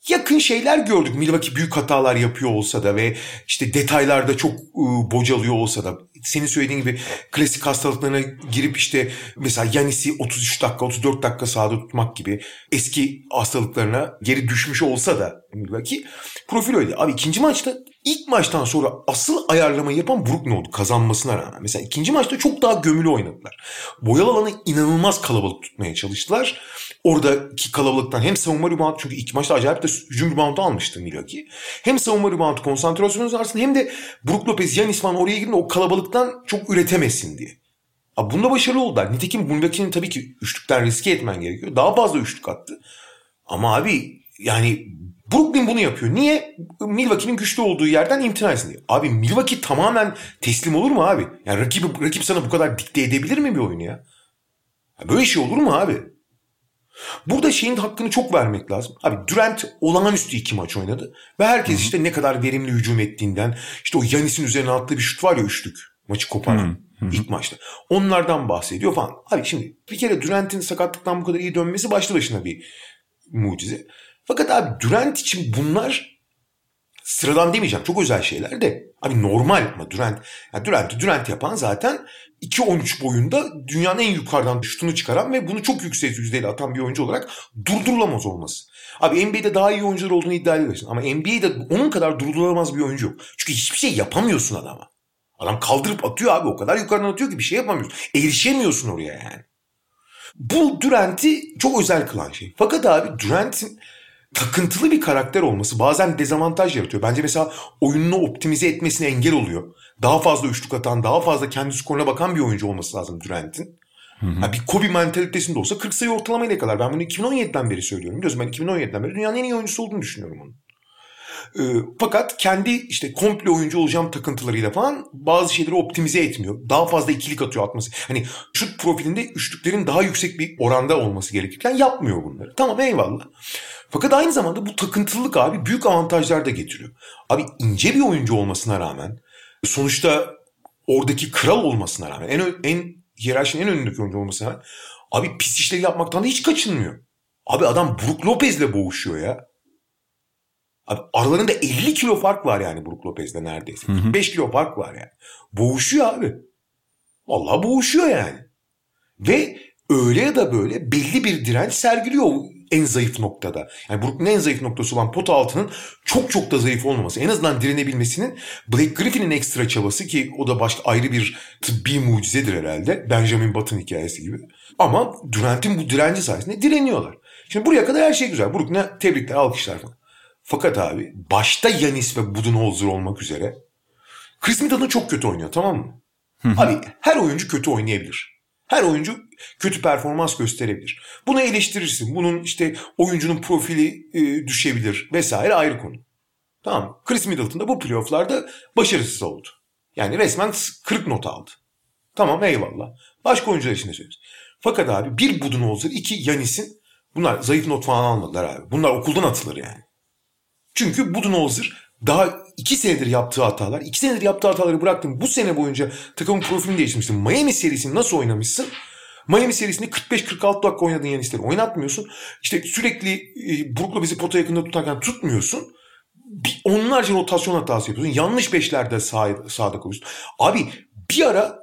S2: yakın şeyler gördük. Milwaukee büyük hatalar yapıyor olsa da ve işte detaylarda çok ıı, bocalıyor olsa da senin söylediğin gibi klasik hastalıklarına girip işte mesela Yanis'i 33 dakika 34 dakika sahada tutmak gibi eski hastalıklarına geri düşmüş olsa da Milwaukee profil öyle. Abi ikinci maçta ilk maçtan sonra asıl ayarlamayı yapan Brooklyn oldu kazanmasına rağmen. Mesela ikinci maçta çok daha gömülü oynadılar. Boyalı alanı inanılmaz kalabalık tutmaya çalıştılar. Oradaki kalabalıktan hem savunma rebound çünkü ilk maçta acayip de hücum reboundu almıştı Milwaukee. Hem savunma reboundu konsantrasyonu arasında hem de Brook Lopez, Yanis falan oraya girdiğinde o kalabalıktan çok üretemesin diye. Abi bunda başarılı oldular. Nitekim Milwaukee'nin tabii ki üçlükten riske etmen gerekiyor. Daha fazla üçlük attı. Ama abi yani Brooklyn bunu yapıyor. Niye? Milwaukee'nin güçlü olduğu yerden imtina etsin diye. Abi Milwaukee tamamen teslim olur mu abi? Yani rakip, rakip sana bu kadar dikte edebilir mi bir oyunu ya? ya böyle şey olur mu abi? Burada şeyin hakkını çok vermek lazım. Abi Durant olağanüstü iki maç oynadı. Ve herkes Hı-hı. işte ne kadar verimli hücum ettiğinden işte o Yanis'in üzerine attığı bir şut var ya üçlük. Maçı koparan Hı-hı. ilk maçta. Onlardan bahsediyor falan. Abi şimdi bir kere Durant'in sakatlıktan bu kadar iyi dönmesi başlı başına bir mucize. Fakat abi Durant için bunlar sıradan demeyeceğim çok özel şeyler de. Abi normal ama Durant, yani Durant'ı Durant yapan zaten 2-13 boyunda dünyanın en yukarıdan şutunu çıkaran ve bunu çok yüksek yüzdeyle atan bir oyuncu olarak durdurulamaz olması. Abi NBA'de daha iyi oyuncular olduğunu iddia edebilirsin. Ama NBA'de onun kadar durdurulamaz bir oyuncu yok. Çünkü hiçbir şey yapamıyorsun adama. Adam kaldırıp atıyor abi o kadar yukarıdan atıyor ki bir şey yapamıyorsun. Erişemiyorsun oraya yani. Bu Durant'i çok özel kılan şey. Fakat abi Durant'in takıntılı bir karakter olması bazen dezavantaj yaratıyor. Bence mesela oyununu optimize etmesine engel oluyor. Daha fazla üçlük atan, daha fazla kendi skoruna bakan bir oyuncu olması lazım Durant'in. Yani bir Kobe mentalitesinde olsa 40 sayı ortalamayla kadar. Ben bunu 2017'den beri söylüyorum. Biliyorsun ben 2017'den beri dünyanın en iyi oyuncusu olduğunu düşünüyorum onun. Ee, fakat kendi işte komple oyuncu olacağım takıntılarıyla falan bazı şeyleri optimize etmiyor. Daha fazla ikilik atıyor atması. Hani şut profilinde üçlüklerin daha yüksek bir oranda olması gerekirken yapmıyor bunları. Tamam eyvallah. Fakat aynı zamanda bu takıntılılık abi büyük avantajlar da getiriyor. Abi ince bir oyuncu olmasına rağmen sonuçta oradaki kral olmasına rağmen en, en hiyerarşinin en önündeki oyuncu olmasına rağmen abi pis işleri yapmaktan da hiç kaçınmıyor. Abi adam Brook Lopez'le boğuşuyor ya. Abi aralarında 50 kilo fark var yani Brook Lopez'le neredeyse. 5 kilo fark var yani. Boğuşuyor abi. Vallahi boğuşuyor yani. Ve öyle ya da böyle belli bir direnç sergiliyor en zayıf noktada. Yani Brook'un en zayıf noktası olan pot altının çok çok da zayıf olmaması. En azından direnebilmesinin Blake Griffin'in ekstra çabası ki o da başka ayrı bir tıbbi mucizedir herhalde. Benjamin Button hikayesi gibi. Ama Durant'in bu direnci sayesinde direniyorlar. Şimdi buraya kadar her şey güzel. Brook ne tebrikler, alkışlar falan. Fakat abi başta Yanis ve Budenholzer olmak üzere Chris Middleton çok kötü oynuyor tamam mı? abi her oyuncu kötü oynayabilir. Her oyuncu kötü performans gösterebilir. Bunu eleştirirsin. Bunun işte oyuncunun profili e, düşebilir vesaire ayrı konu. Tamam Chris Middleton da bu playofflarda başarısız oldu. Yani resmen 40 not aldı. Tamam eyvallah. Başka oyuncular için de söylüyoruz. Fakat abi bir Budenholzer, iki Yanis'in bunlar zayıf not falan almadılar abi. Bunlar okuldan atılır yani. Çünkü Budenholzer daha iki senedir yaptığı hatalar, iki senedir yaptığı hataları bıraktım. Bu sene boyunca takımın profilini değiştirmişsin. Miami serisini nasıl oynamışsın? Miami serisinde 45-46 dakika oynadığın Yanis'leri oynatmıyorsun. İşte sürekli e, Brook'la bizi pota yakında tutarken tutmuyorsun. Bir, onlarca rotasyon hatası yapıyorsun. Yanlış beşlerde sağ, sağda koyuyorsun. Abi bir ara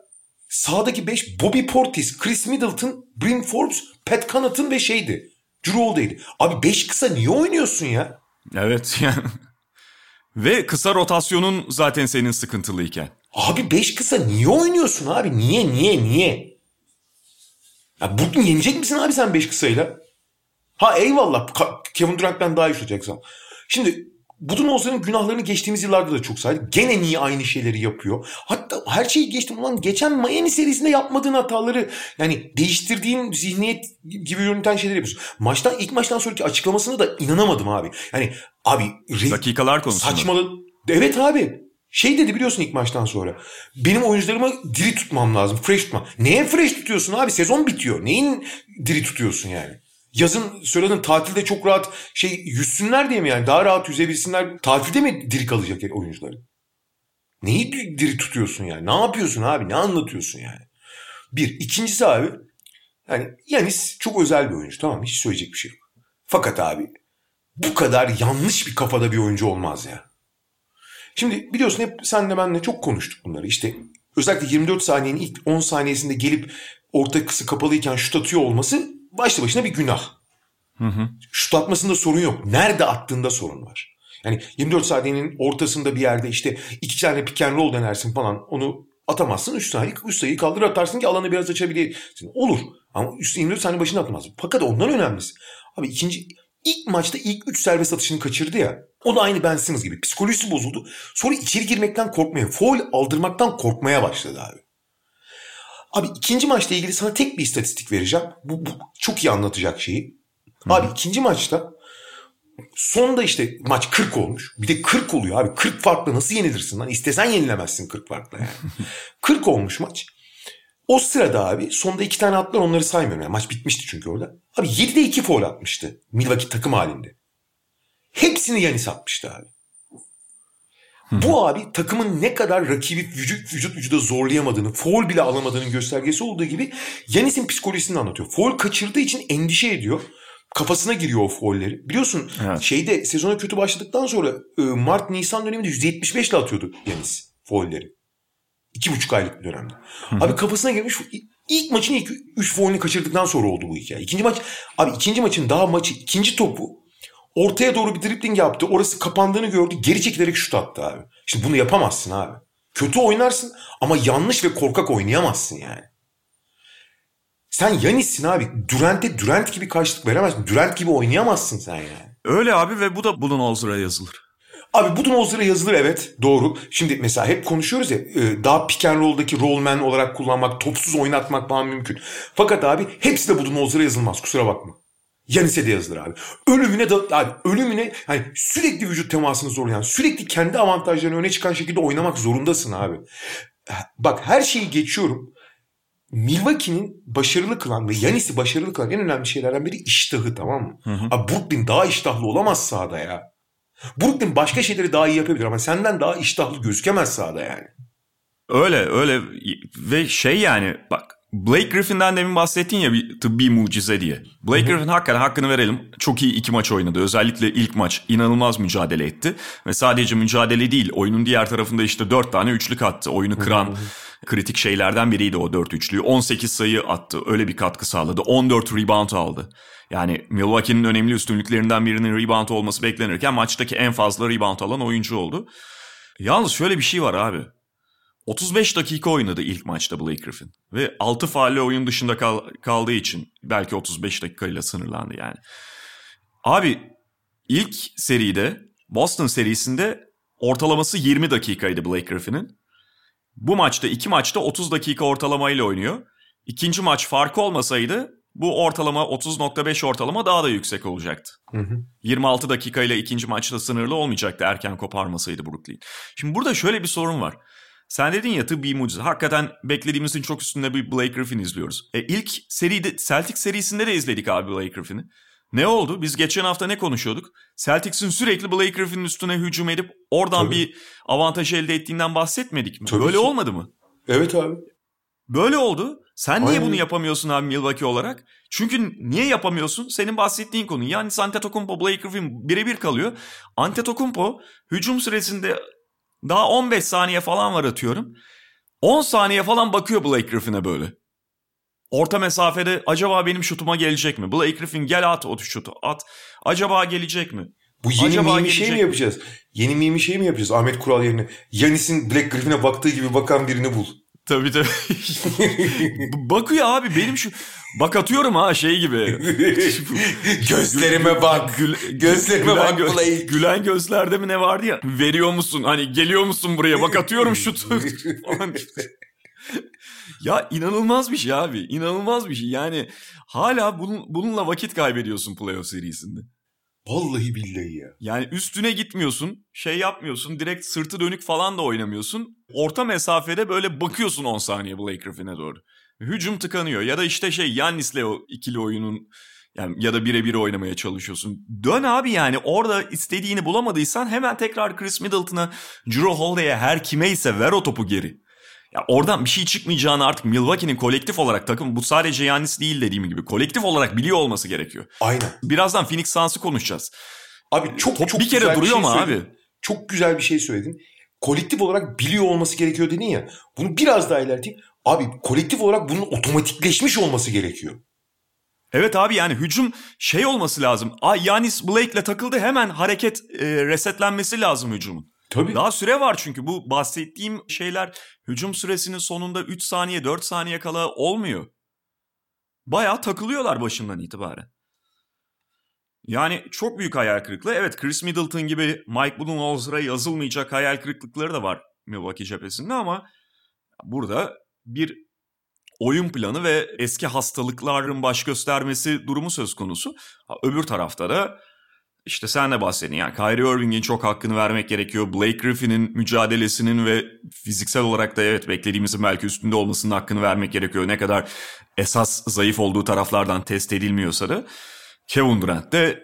S2: sağdaki beş Bobby Portis, Chris Middleton, Bryn Forbes, Pat Connaughton ve şeydi. Drew Holiday'di. Abi beş kısa niye oynuyorsun ya?
S1: Evet yani. Ve kısa rotasyonun zaten senin sıkıntılıyken.
S2: Abi 5 kısa niye oynuyorsun abi? Niye niye niye? Ya bugün yenecek misin abi sen 5 kısayla? Ha eyvallah Kevin Durant'ten daha iyi şutacaksan. Şimdi Budenholzer'ın günahlarını geçtiğimiz yıllarda da çok saydık. Gene niye aynı şeyleri yapıyor? Hatta her şeyi geçtim ulan geçen Miami serisinde yapmadığın hataları yani değiştirdiğin zihniyet gibi yöneten şeyleri yapıyorsun. Maçtan ilk maçtan sonraki açıklamasına da inanamadım abi. Yani abi
S1: dakikalar konusunda.
S2: Saçmalı. Evet abi. Şey dedi biliyorsun ilk maçtan sonra. Benim oyuncularımı diri tutmam lazım. Fresh tutma. Neye fresh tutuyorsun abi? Sezon bitiyor. Neyin diri tutuyorsun yani? Yazın söyledin tatilde çok rahat şey yüzsünler diye mi yani daha rahat yüzebilsinler. Tatilde mi diri kalacak oyuncuları? Neyi diri tutuyorsun yani? Ne yapıyorsun abi? Ne anlatıyorsun yani? Bir. ikincisi abi yani Yanis çok özel bir oyuncu tamam? Hiç söyleyecek bir şey yok. Fakat abi bu kadar yanlış bir kafada bir oyuncu olmaz ya. Şimdi biliyorsun hep senle benle çok konuştuk bunları. İşte özellikle 24 saniyenin ilk 10 saniyesinde gelip orta kısı kapalıyken şut atıyor olması başlı başına bir günah. Hı hı. Şut atmasında sorun yok. Nerede attığında sorun var. Yani 24 saniyenin ortasında bir yerde işte iki tane pick and roll denersin falan onu atamazsın. 3 saniye 3 sayıyı kaldır atarsın ki alanı biraz açabilirsin. Olur. Ama üstü 24 saniye başına atmaz. Fakat ondan önemlisi. Abi ikinci ilk maçta ilk 3 serbest atışını kaçırdı ya. O da aynı Ben Simmons gibi. Psikolojisi bozuldu. Sonra içeri girmekten korkmaya, foul aldırmaktan korkmaya başladı abi. Abi ikinci maçla ilgili sana tek bir istatistik vereceğim. Bu, bu çok iyi anlatacak şeyi. Hı. Abi ikinci maçta sonda işte maç 40 olmuş. Bir de 40 oluyor abi. 40 farklı nasıl yenilirsin lan? İstesen yenilemezsin 40 farklı yani. 40 olmuş maç. O sırada abi sonda iki tane attılar onları saymıyorum. Yani maç bitmişti çünkü orada. Abi 7'de 2 foul atmıştı. Milwaukee takım halinde. Hepsini Yanis atmıştı abi. Bu abi takımın ne kadar rakibi vücut vücut vücuda zorlayamadığını, foul bile alamadığının göstergesi olduğu gibi Yanis'in psikolojisini anlatıyor. Foul kaçırdığı için endişe ediyor. kafasına giriyor o foulleri. Biliyorsun evet. şeyde sezona kötü başladıktan sonra e, Mart Nisan döneminde %75 ile atıyordu Yanis foulleri. İki buçuk aylık bir dönemde. Abi kafasına girmiş ilk maçın ilk üç foulünü kaçırdıktan sonra oldu bu hikaye. İkinci maç abi ikinci maçın daha maçı ikinci topu ortaya doğru bir dribbling yaptı. Orası kapandığını gördü. Geri çekilerek şut attı abi. Şimdi bunu yapamazsın abi. Kötü oynarsın ama yanlış ve korkak oynayamazsın yani. Sen Yanis'sin abi. Durant'e Durant gibi karşılık veremezsin. Durant gibi oynayamazsın sen yani.
S1: Öyle abi ve bu da Budenholzer'a yazılır.
S2: Abi Budenholzer'a yazılır evet doğru. Şimdi mesela hep konuşuyoruz ya e, daha pick and roll'daki rollman olarak kullanmak, topsuz oynatmak falan mümkün. Fakat abi hepsi de Budenholzer'a yazılmaz kusura bakma. Yanis'e de yazılır abi. Ölümüne da abi ölümüne hani sürekli vücut temasını zorlayan, sürekli kendi avantajlarını öne çıkan şekilde oynamak zorundasın abi. Bak her şeyi geçiyorum. Milwaukee'nin başarılı kılan ve Yanis'i başarılı kılan en önemli şeylerden biri iştahı tamam mı? Hı hı. Abi Brooklyn daha iştahlı olamaz sahada ya. Brooklyn başka şeyleri daha iyi yapabilir ama senden daha iştahlı gözükemez sahada yani.
S1: Öyle öyle ve şey yani bak Blake Griffin'den demin bahsettin ya bir tıbbi mucize diye. Blake Griffin hakikaten hakkını verelim. Çok iyi iki maç oynadı. Özellikle ilk maç inanılmaz mücadele etti. Ve sadece mücadele değil oyunun diğer tarafında işte dört tane üçlük attı. Oyunu kıran kritik şeylerden biriydi o dört üçlüyü. 18 sayı attı. Öyle bir katkı sağladı. 14 rebound aldı. Yani Milwaukee'nin önemli üstünlüklerinden birinin rebound olması beklenirken maçtaki en fazla rebound alan oyuncu oldu. Yalnız şöyle bir şey var abi. 35 dakika oynadı ilk maçta Blake Griffin. Ve 6 faalle oyun dışında kal- kaldığı için belki 35 dakikayla sınırlandı yani. Abi ilk seride Boston serisinde ortalaması 20 dakikaydı Blake Griffin'in. Bu maçta iki maçta 30 dakika ortalamayla oynuyor. İkinci maç farkı olmasaydı bu ortalama 30.5 ortalama daha da yüksek olacaktı. Hı hı. 26 dakika ile ikinci maçta sınırlı olmayacaktı erken koparmasaydı Brooklyn. Şimdi burada şöyle bir sorun var. Sen dedin ya tıbbi mucize. Hakikaten beklediğimizin çok üstünde bir Blake Griffin izliyoruz. E ilk seride Celtic serisinde de izledik abi Blake Griffin'i. Ne oldu? Biz geçen hafta ne konuşuyorduk? Celtics'in sürekli Blake Griffin'in üstüne hücum edip oradan Tabii. bir avantaj elde ettiğinden bahsetmedik mi? Tabii Böyle ki. olmadı mı?
S2: Evet abi.
S1: Böyle oldu. Sen Aynen. niye bunu yapamıyorsun abi Milwaukee olarak? Çünkü niye yapamıyorsun? Senin bahsettiğin konu. Yani Antetokounmpo, Blake Griffin birebir kalıyor. Antetokounmpo hücum süresinde daha 15 saniye falan var atıyorum. 10 saniye falan bakıyor Blake Griffin'e böyle. Orta mesafede acaba benim şutuma gelecek mi? Blake Griffin gel at o şutu at. Acaba gelecek mi?
S2: Bu yeni Acaba mimi şey mi yapacağız? Yeni mimi şey mi yapacağız Ahmet Kural yerine? Yanis'in Black Griffin'e baktığı gibi bakan birini bul.
S1: Tabii tabii. Bakıyor abi benim şu... Bak atıyorum ha şey gibi.
S2: Gözlerime bak. Gül, Gözlerime gülen, bak gö-
S1: Gülen gözlerde mi ne vardı ya? Veriyor musun? Hani geliyor musun buraya? Bak atıyorum şutu. ya inanılmaz bir şey abi. İnanılmaz bir şey. Yani hala bunun, bununla vakit kaybediyorsun playoff serisinde.
S2: Vallahi billahi ya.
S1: Yani üstüne gitmiyorsun, şey yapmıyorsun, direkt sırtı dönük falan da oynamıyorsun. Orta mesafede böyle bakıyorsun 10 saniye Blake Griffin'e doğru. Hücum tıkanıyor ya da işte şey Yannis'le o ikili oyunun yani ya da birebir oynamaya çalışıyorsun. Dön abi yani orada istediğini bulamadıysan hemen tekrar Chris Middleton'a, Drew Holiday'e her kime ise ver o topu geri. Ya oradan bir şey çıkmayacağını artık Milwaukee'nin kolektif olarak takım bu sadece Yanis değil dediğim gibi kolektif olarak biliyor olması gerekiyor.
S2: Aynen.
S1: Birazdan Phoenix Suns'ı konuşacağız.
S2: Abi çok Top çok
S1: bir kere duruyor şey mu abi?
S2: Çok güzel bir şey söyledin. Kolektif olarak biliyor olması gerekiyor dedin ya. Bunu biraz daha ilerleteyim. Abi kolektif olarak bunun otomatikleşmiş olması gerekiyor.
S1: Evet abi yani hücum şey olması lazım. Ay Yanis Blake'le takıldı hemen hareket e, resetlenmesi lazım hücumun.
S2: Tabii.
S1: Daha süre var çünkü bu bahsettiğim şeyler hücum süresinin sonunda 3 saniye 4 saniye kala olmuyor. Bayağı takılıyorlar başından itibaren. Yani çok büyük hayal kırıklığı. Evet Chris Middleton gibi Mike Budenholzer'a yazılmayacak hayal kırıklıkları da var Milwaukee cephesinde ama burada bir oyun planı ve eski hastalıkların baş göstermesi durumu söz konusu. Öbür tarafta da işte sen de bahsettin yani Kyrie Irving'in çok hakkını vermek gerekiyor. Blake Griffin'in mücadelesinin ve fiziksel olarak da evet beklediğimizin belki üstünde olmasının hakkını vermek gerekiyor. Ne kadar esas zayıf olduğu taraflardan test edilmiyorsa da Kevin Durant de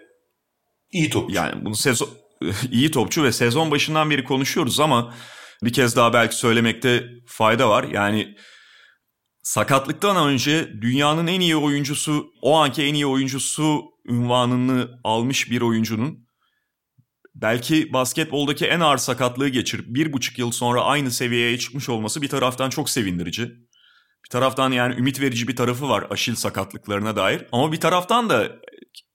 S2: iyi topçu.
S1: Yani bunu sezon iyi topçu ve sezon başından beri konuşuyoruz ama bir kez daha belki söylemekte fayda var. Yani sakatlıktan önce dünyanın en iyi oyuncusu, o anki en iyi oyuncusu ünvanını almış bir oyuncunun belki basketboldaki en ağır sakatlığı geçirip bir buçuk yıl sonra aynı seviyeye çıkmış olması bir taraftan çok sevindirici. Bir taraftan yani ümit verici bir tarafı var aşil sakatlıklarına dair. Ama bir taraftan da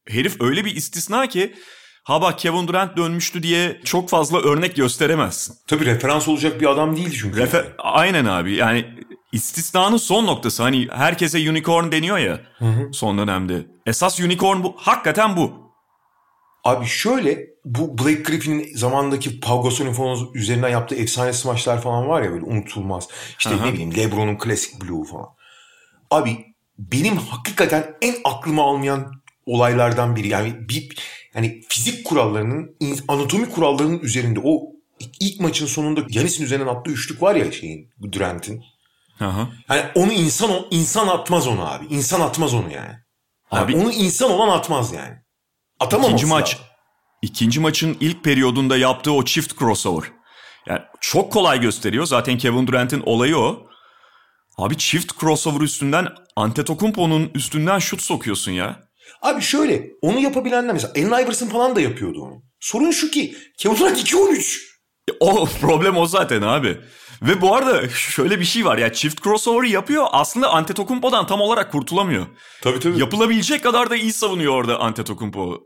S1: herif öyle bir istisna ki ha bak Kevin Durant dönmüştü diye çok fazla örnek gösteremezsin.
S2: Tabii referans olacak bir adam değil çünkü. Refer
S1: Aynen abi yani istisnanın son noktası hani herkese unicorn deniyor ya hı hı. son dönemde. Esas unicorn bu hakikaten bu.
S2: Abi şöyle bu Blake Griffin'in zamandaki Pau Gasol'ün falan üzerinden yaptığı efsane smaçlar falan var ya böyle unutulmaz. İşte Aha. ne bileyim LeBron'un klasik blue falan. Abi benim hakikaten en aklıma almayan olaylardan biri. Yani bir yani fizik kurallarının, anatomi kurallarının üzerinde o ilk maçın sonunda Yanis'in üzerinden attığı üçlük var ya şeyin Durant'in. Aha. Yani onu insan insan atmaz onu abi. İnsan atmaz onu yani. Abi yani onu insan olan atmaz yani.
S1: Atamam İkinci maç lazım. ikinci maçın ilk periyodunda yaptığı o çift crossover. Yani çok kolay gösteriyor. Zaten Kevin Durant'in olayı o. Abi çift crossover üstünden Antetokounmpo'nun üstünden şut sokuyorsun ya.
S2: Abi şöyle onu yapabilenler mesela Allen Iverson falan da yapıyordu onu. Sorun şu ki Kevin Durant 2-13.
S1: O problem o zaten abi. Ve bu arada şöyle bir şey var ya çift crossover yapıyor aslında Antetokounmpo'dan tam olarak kurtulamıyor.
S2: Tabii tabii.
S1: Yapılabilecek kadar da iyi savunuyor orada Antetokounmpo.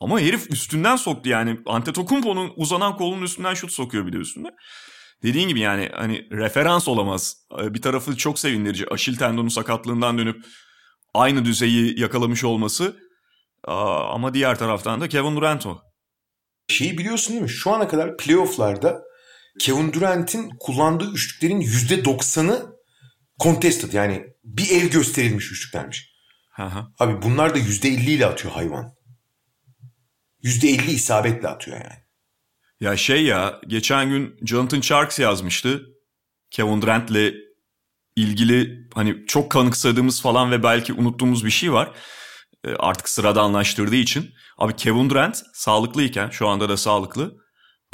S1: Ama herif üstünden soktu yani. Antetokounmpo'nun uzanan kolunun üstünden şut sokuyor bir de üstüne. Dediğin gibi yani hani referans olamaz. Bir tarafı çok sevindirici. Aşil tendonu sakatlığından dönüp aynı düzeyi yakalamış olması. Ama diğer taraftan da Kevin Durant o.
S2: Şeyi biliyorsun değil mi? Şu ana kadar playofflarda Kevin Durant'in kullandığı üçlüklerin %90'ı contested yani bir el gösterilmiş üçlüklermiş. Aha. Abi bunlar da %50 ile atıyor hayvan. %50 isabetle atıyor yani.
S1: Ya şey ya geçen gün Jonathan Sharks yazmıştı. Kevin Durant'le ilgili hani çok kanıksadığımız falan ve belki unuttuğumuz bir şey var. E, artık sırada anlaştırdığı için. Abi Kevin Durant sağlıklıyken şu anda da sağlıklı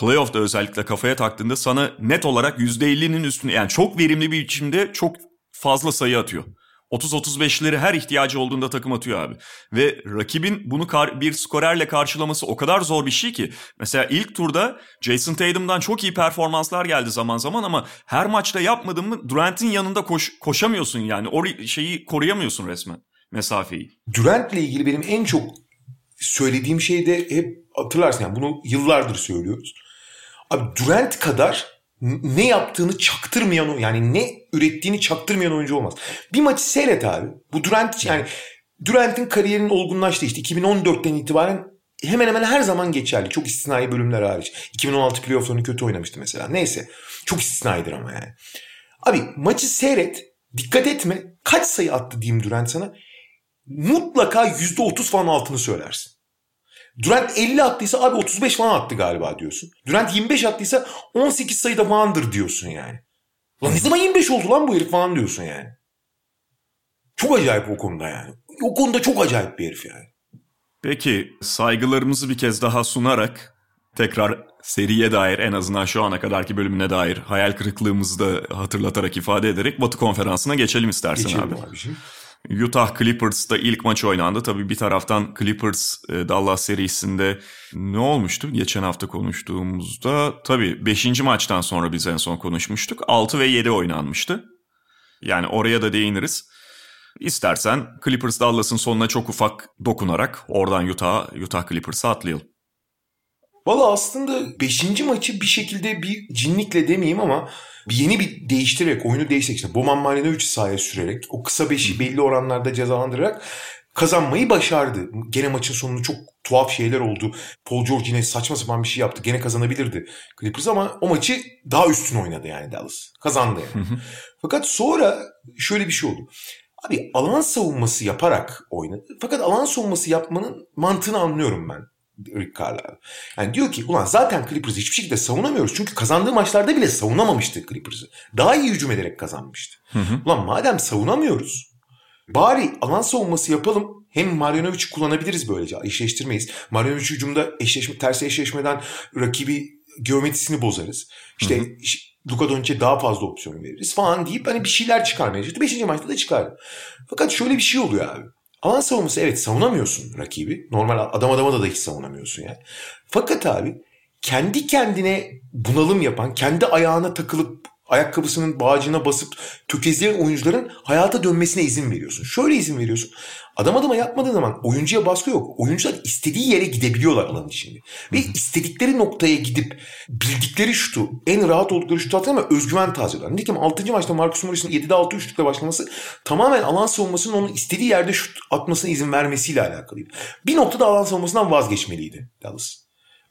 S1: playoff'ta özellikle kafaya taktığında sana net olarak %50'nin üstünde yani çok verimli bir biçimde çok fazla sayı atıyor. 30-35'leri her ihtiyacı olduğunda takım atıyor abi. Ve rakibin bunu bir skorerle karşılaması o kadar zor bir şey ki. Mesela ilk turda Jason Tatum'dan çok iyi performanslar geldi zaman zaman ama her maçta yapmadın mı Durant'in yanında koş- koşamıyorsun yani. O şeyi koruyamıyorsun resmen mesafeyi.
S2: Durant'le ilgili benim en çok söylediğim şey de hep hatırlarsın yani bunu yıllardır söylüyoruz. Abi Durant kadar ne yaptığını çaktırmayan yani ne ürettiğini çaktırmayan oyuncu olmaz. Bir maçı seyret abi. Bu Durant yani Durant'in kariyerinin olgunlaştığı işte 2014'ten itibaren hemen hemen her zaman geçerli. Çok istisnai bölümler hariç. 2016 playoff'larını kötü oynamıştı mesela. Neyse. Çok istisnaidir ama yani. Abi maçı seyret. Dikkat etme. Kaç sayı attı diyeyim Durant sana. Mutlaka %30 falan altını söylersin. Durant 50 attıysa abi 35 falan attı galiba diyorsun. Durant 25 attıysa 18 sayıda falandır diyorsun yani. Lan ne zaman 25 oldu lan bu herif falan diyorsun yani. Çok acayip o konuda yani. O konuda çok acayip bir herif yani.
S1: Peki saygılarımızı bir kez daha sunarak tekrar seriye dair en azından şu ana kadarki bölümüne dair hayal kırıklığımızı da hatırlatarak ifade ederek Batı konferansına geçelim istersen geçelim abi. Abiciğim. Utah Clippers'ta ilk maç oynandı. Tabii bir taraftan Clippers e, Dallas serisinde ne olmuştu? Geçen hafta konuştuğumuzda tabii 5. maçtan sonra biz en son konuşmuştuk. 6 ve 7 oynanmıştı. Yani oraya da değiniriz. İstersen Clippers Dallas'ın sonuna çok ufak dokunarak oradan Utah, Utah Clippers'a atlayalım.
S2: Valla aslında 5. maçı bir şekilde bir cinlikle demeyeyim ama bir yeni bir değiştirerek, oyunu değiştirerek işte Boman Marinovic sahaya sürerek, o kısa beşi belli oranlarda cezalandırarak kazanmayı başardı. Gene maçın sonunda çok tuhaf şeyler oldu. Paul George yine saçma sapan bir şey yaptı. Gene kazanabilirdi Clippers ama o maçı daha üstün oynadı yani Dallas. Kazandı yani. Fakat sonra şöyle bir şey oldu. Abi alan savunması yaparak oynadı. Fakat alan savunması yapmanın mantığını anlıyorum ben. Rick Carlisle. Yani diyor ki ulan zaten Clippers'ı hiçbir şekilde savunamıyoruz. Çünkü kazandığı maçlarda bile savunamamıştı Clippers'ı. Daha iyi hücum ederek kazanmıştı. Hı hı. Ulan madem savunamıyoruz bari alan savunması yapalım. Hem Marjanovic'i kullanabiliriz böylece. Eşleştirmeyiz. Marjanovic hücumda eşleşme, ters eşleşmeden rakibi geometrisini bozarız. İşte hı hı. Luka Doncic'e daha fazla opsiyon veririz falan deyip hani bir şeyler çıkarmaya çalıştı. Beşinci maçta da çıkardı. Fakat şöyle bir şey oluyor abi. Alan savunması evet savunamıyorsun rakibi. Normal adam adama da, da hiç savunamıyorsun yani. Fakat abi kendi kendine bunalım yapan, kendi ayağına takılıp ayakkabısının bağcığına basıp tökezleyen oyuncuların hayata dönmesine izin veriyorsun. Şöyle izin veriyorsun. Adam adama yapmadığın zaman oyuncuya baskı yok. Oyuncular istediği yere gidebiliyorlar alanın içinde. Ve istedikleri noktaya gidip bildikleri şutu, en rahat oldukları şutu atıyor ama özgüven tazeliyorlar. Nitekim 6. maçta Marcus Morris'in 7'de 6 üçlükle başlaması tamamen alan savunmasının onun istediği yerde şut atmasına izin vermesiyle alakalıydı. Bir noktada alan savunmasından vazgeçmeliydi Dallas.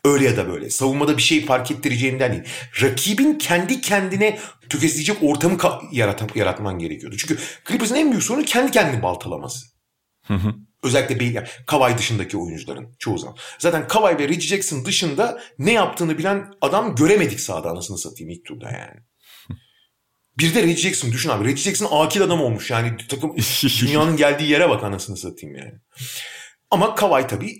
S2: Öyle ya da böyle. Savunmada bir şey fark ettireceğinden değil. Rakibin kendi kendine tökezleyecek ortamı yarat yaratman gerekiyordu. Çünkü Clippers'ın en büyük sorunu kendi kendini baltalaması. Hı hı. Özellikle yani Kawhi dışındaki oyuncuların çoğu zaman. Zaten Kawhi ve Reggie Jackson dışında ne yaptığını bilen adam göremedik sahada anasını satayım ilk turda yani. Bir de Reggie Jackson düşün abi. Reggie Jackson akil adam olmuş yani takım dünyanın geldiği yere bak anasını satayım yani. Ama Kawhi tabii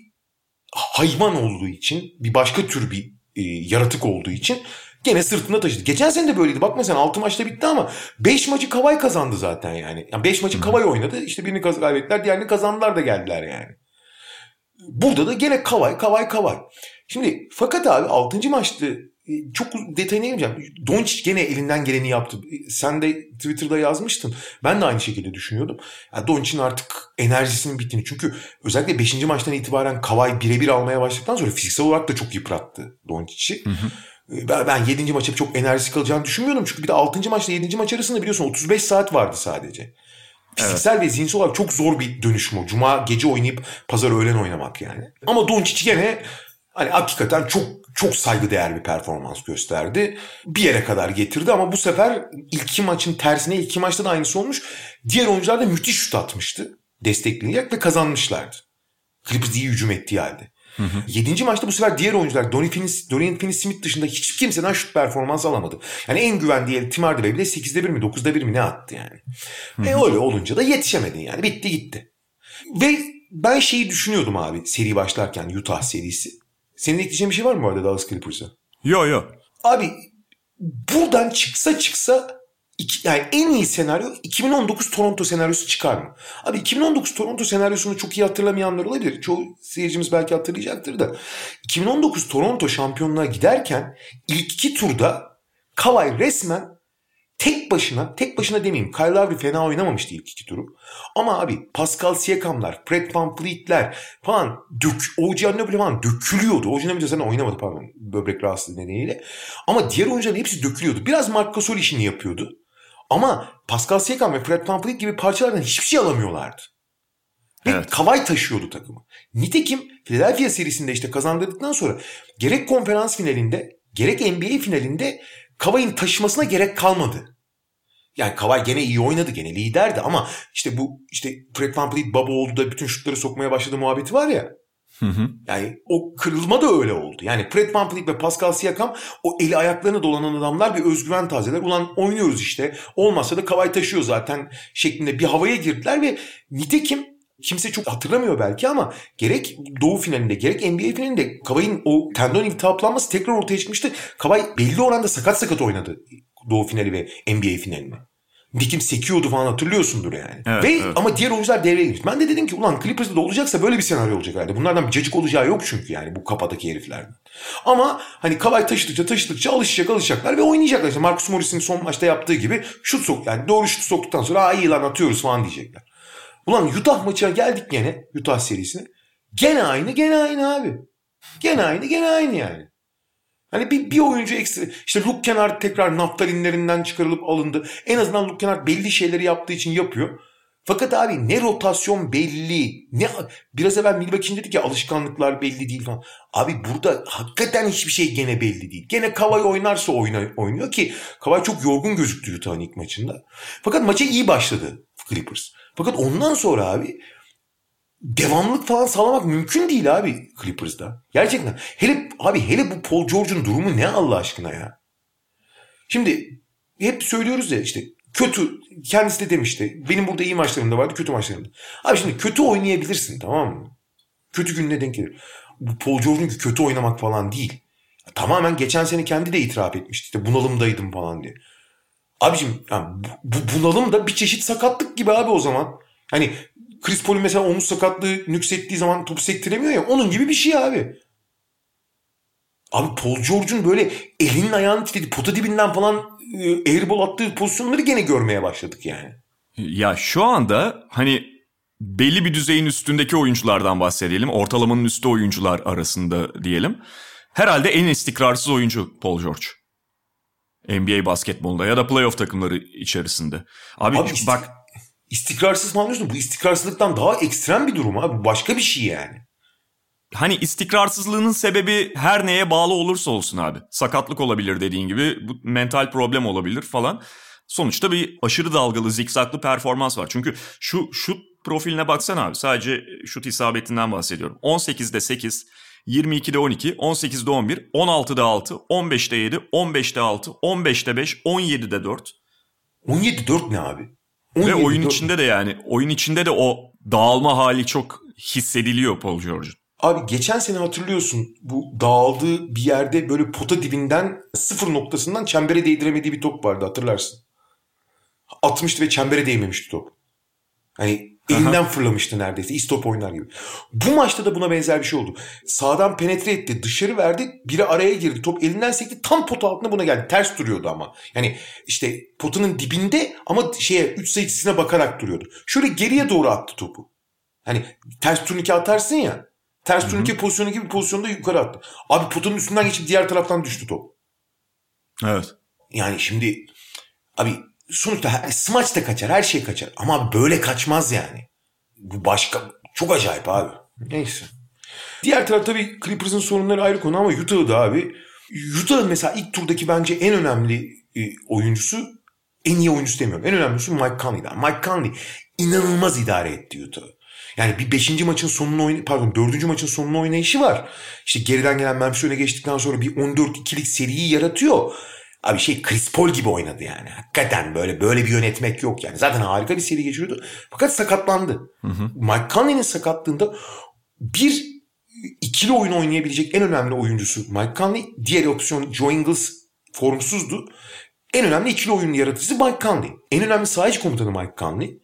S2: hayvan olduğu için bir başka tür bir e, yaratık olduğu için gene sırtında taşıdı. Geçen sene de böyleydi. Bakma sen 6 maçta bitti ama 5 maçı Kavay kazandı zaten yani. yani 5 maçı Kavay oynadı. İşte birini kaybettiler diğerini kazandılar da geldiler yani. Burada da gene Kavay Kavay Kavay. Şimdi fakat abi 6. maçta e, çok detayına girmeyeceğim. Doncic gene elinden geleni yaptı. Sen de Twitter'da yazmıştın. Ben de aynı şekilde düşünüyordum. Yani Doncic'in artık enerjisinin bittiğini. Çünkü özellikle 5. maçtan itibaren Kavay birebir almaya başladıktan sonra fiziksel olarak da çok yıprattı Doncic'i. E, ben, ben 7. maça çok enerjisi kalacağını düşünmüyordum. Çünkü bir de 6. maçla 7. maç arasında biliyorsun 35 saat vardı sadece. Fiziksel evet. ve zihinsel olarak çok zor bir dönüşüm o. Cuma gece oynayıp pazar öğlen oynamak yani. Ama Doncic gene hani hakikaten çok çok saygıdeğer bir performans gösterdi. Bir yere kadar getirdi ama bu sefer ilk iki maçın tersine ilk iki maçta da aynısı olmuş. Diğer oyuncular da müthiş şut atmıştı. Destekleyerek ve kazanmışlardı. Clippers iyi hücum ettiği halde. Hı hı. Yedinci maçta bu sefer diğer oyuncular Dorian Finney-Smith dışında hiç kimseden şut performans alamadı. Yani en güvendiği el Tim Hardaway bile 8'de 1 mi 9'da 1 mi ne attı yani. Hı hı. E öyle olunca da yetişemedin yani. Bitti gitti. Ve ben şeyi düşünüyordum abi seri başlarken Utah serisi. Senin ekleyeceğin bir şey var mı bu arada Dallas Clippers'a?
S1: Yo yo.
S2: Abi buradan çıksa çıksa iki, yani en iyi senaryo 2019 Toronto senaryosu çıkar mı? Abi 2019 Toronto senaryosunu çok iyi hatırlamayanlar olabilir. Çoğu seyircimiz belki hatırlayacaktır da. 2019 Toronto şampiyonluğa giderken ilk iki turda Kawhi resmen Tek başına, tek başına demeyeyim. Kyle Lowry fena oynamamıştı ilk iki turu. Ama abi Pascal Siakam'lar, Fred VanVleet'ler falan dök, OG Anunoby falan dökülüyordu. OG Anunoby zaten oynamadı pardon böbrek rahatsızlığı nedeniyle. Ama diğer oyuncuların hepsi dökülüyordu. Biraz Marc Gasol işini yapıyordu. Ama Pascal Siakam ve Fred VanVleet gibi parçalardan hiçbir şey alamıyorlardı. Ve evet. Kavay taşıyordu takımı. Nitekim Philadelphia serisinde işte kazandırdıktan sonra gerek konferans finalinde gerek NBA finalinde Kavay'ın taşımasına gerek kalmadı. Yani Kavay gene iyi oynadı gene liderdi ama işte bu işte Fred VanVleet baba oldu da bütün şutları sokmaya başladı muhabbeti var ya. Hı hı. Yani o kırılma da öyle oldu. Yani Fred VanVleet ve Pascal Siakam o eli ayaklarına dolanan adamlar bir özgüven tazeler. Ulan oynuyoruz işte. Olmasa da Kavay taşıyor zaten şeklinde bir havaya girdiler ve nitekim kimse çok hatırlamıyor belki ama gerek Doğu finalinde gerek NBA finalinde Kavay'ın o tendon iltihaplanması tekrar ortaya çıkmıştı. Kavay belli oranda sakat sakat oynadı Doğu finali ve NBA finalini. Dikim sekiyordu falan hatırlıyorsundur yani. Evet, Ve evet. ama diğer oyuncular devreye girmiş. Ben de dedim ki ulan Clippers'da da olacaksa böyle bir senaryo olacak herhalde. Bunlardan bir cacık olacağı yok çünkü yani bu kapadaki heriflerden. Ama hani Kavay taşıdıkça taşıdıkça alışacak alışacaklar ve oynayacaklar. İşte Marcus Morris'in son maçta yaptığı gibi şut sok yani doğru şut soktuktan sonra aa iyi lan atıyoruz falan diyecekler. Ulan Utah maçına geldik gene Utah serisine. Gene aynı gene aynı abi. Gene aynı gene aynı yani. Hani bir, bir oyuncu ekstra. İşte Luke Kennard tekrar naftalinlerinden çıkarılıp alındı. En azından Luke Kennard belli şeyleri yaptığı için yapıyor. Fakat abi ne rotasyon belli. ne Biraz evvel Milwaukee dedik ya alışkanlıklar belli değil falan. Abi burada hakikaten hiçbir şey gene belli değil. Gene Kavay oynarsa oyna, oynuyor ki Kavay çok yorgun gözüktü Utah'ın ilk maçında. Fakat maça iyi başladı Clippers. Fakat ondan sonra abi devamlık falan sağlamak mümkün değil abi Clippers'da. Gerçekten. Hele abi hele bu Paul George'un durumu ne Allah aşkına ya. Şimdi hep söylüyoruz ya işte kötü kendisi de demişti. Benim burada iyi maçlarım da vardı kötü maçlarım da. Abi şimdi kötü oynayabilirsin tamam mı? Kötü gününe denk gelir. Bu Paul George'un kötü oynamak falan değil. Tamamen geçen sene kendi de itiraf etmişti. İşte bunalımdaydım falan diye. Abicim yani bu, bu bunalım da bir çeşit sakatlık gibi abi o zaman. Hani Chris Paul'un mesela omuz sakatlığı nüksettiği zaman topu sektiremiyor ya onun gibi bir şey abi. Abi Paul George'un böyle elinin ayağını titredi pota dibinden falan e, airball attığı pozisyonları gene görmeye başladık yani.
S1: Ya şu anda hani belli bir düzeyin üstündeki oyunculardan bahsedelim. Ortalamanın üstü oyuncular arasında diyelim. Herhalde en istikrarsız oyuncu Paul George. NBA basketbolunda ya da playoff takımları içerisinde. Abi, abi bak
S2: istikrarsız falan diyorsun. Bu istikrarsızlıktan daha ekstrem bir durum abi. Başka bir şey yani.
S1: Hani istikrarsızlığının sebebi her neye bağlı olursa olsun abi. Sakatlık olabilir dediğin gibi, bu mental problem olabilir falan. Sonuçta bir aşırı dalgalı, zikzaklı performans var. Çünkü şu şut profiline baksana abi. Sadece şut isabetinden bahsediyorum. 18'de 8, 22'de 12, 18'de 11, 16'da 6, 15'te 7, 15'te 6, 15'te 5, 17'de 4.
S2: 17 4 ne abi?
S1: 17, Ve oyun 4. içinde de yani oyun içinde de o dağılma hali çok hissediliyor Paul George'un.
S2: Abi geçen sene hatırlıyorsun bu dağıldığı bir yerde böyle pota dibinden sıfır noktasından çembere değdiremediği bir top vardı hatırlarsın. Atmıştı ve çembere değmemişti top. Hani elinden fırlamıştı neredeyse. İstop oynar gibi. Bu maçta da buna benzer bir şey oldu. Sağdan penetre etti. Dışarı verdi. Biri araya girdi. Top elinden sekti. Tam pot altına buna geldi. Ters duruyordu ama. Yani işte potunun dibinde ama şeye 3 sayısına bakarak duruyordu. Şöyle geriye doğru attı topu. Hani ters turnike atarsın ya. Ters Hı-hı. turnike pozisyonu gibi pozisyonda yukarı attı. Abi potunun üstünden geçip diğer taraftan düştü top.
S1: Evet.
S2: Yani şimdi abi sonuçta smaç da kaçar her şey kaçar. Ama böyle kaçmaz yani. Bu başka çok acayip abi. Neyse. Diğer taraf tabii Clippers'ın sorunları ayrı konu ama Utah'da abi. Utah'ın mesela ilk turdaki bence en önemli e, oyuncusu en iyi oyuncusu demiyorum. En önemlisi Mike Conley'den. Mike Conley inanılmaz idare etti Utah'ı. Yani bir beşinci maçın sonunu oynay pardon dördüncü maçın sonunu oynayışı var. İşte geriden gelen Memphis öne geçtikten sonra bir 14-2'lik seriyi yaratıyor. Abi şey Chris Paul gibi oynadı yani. Hakikaten böyle böyle bir yönetmek yok yani. Zaten harika bir seri geçiriyordu. Fakat sakatlandı. Hı hı. Mike Conley'nin sakatlığında bir ikili oyun oynayabilecek en önemli oyuncusu Mike Conley. Diğer opsiyon Joe Ingles formsuzdu. En önemli ikili oyun yaratıcısı Mike Conley. En önemli sahici komutanı Mike Conley.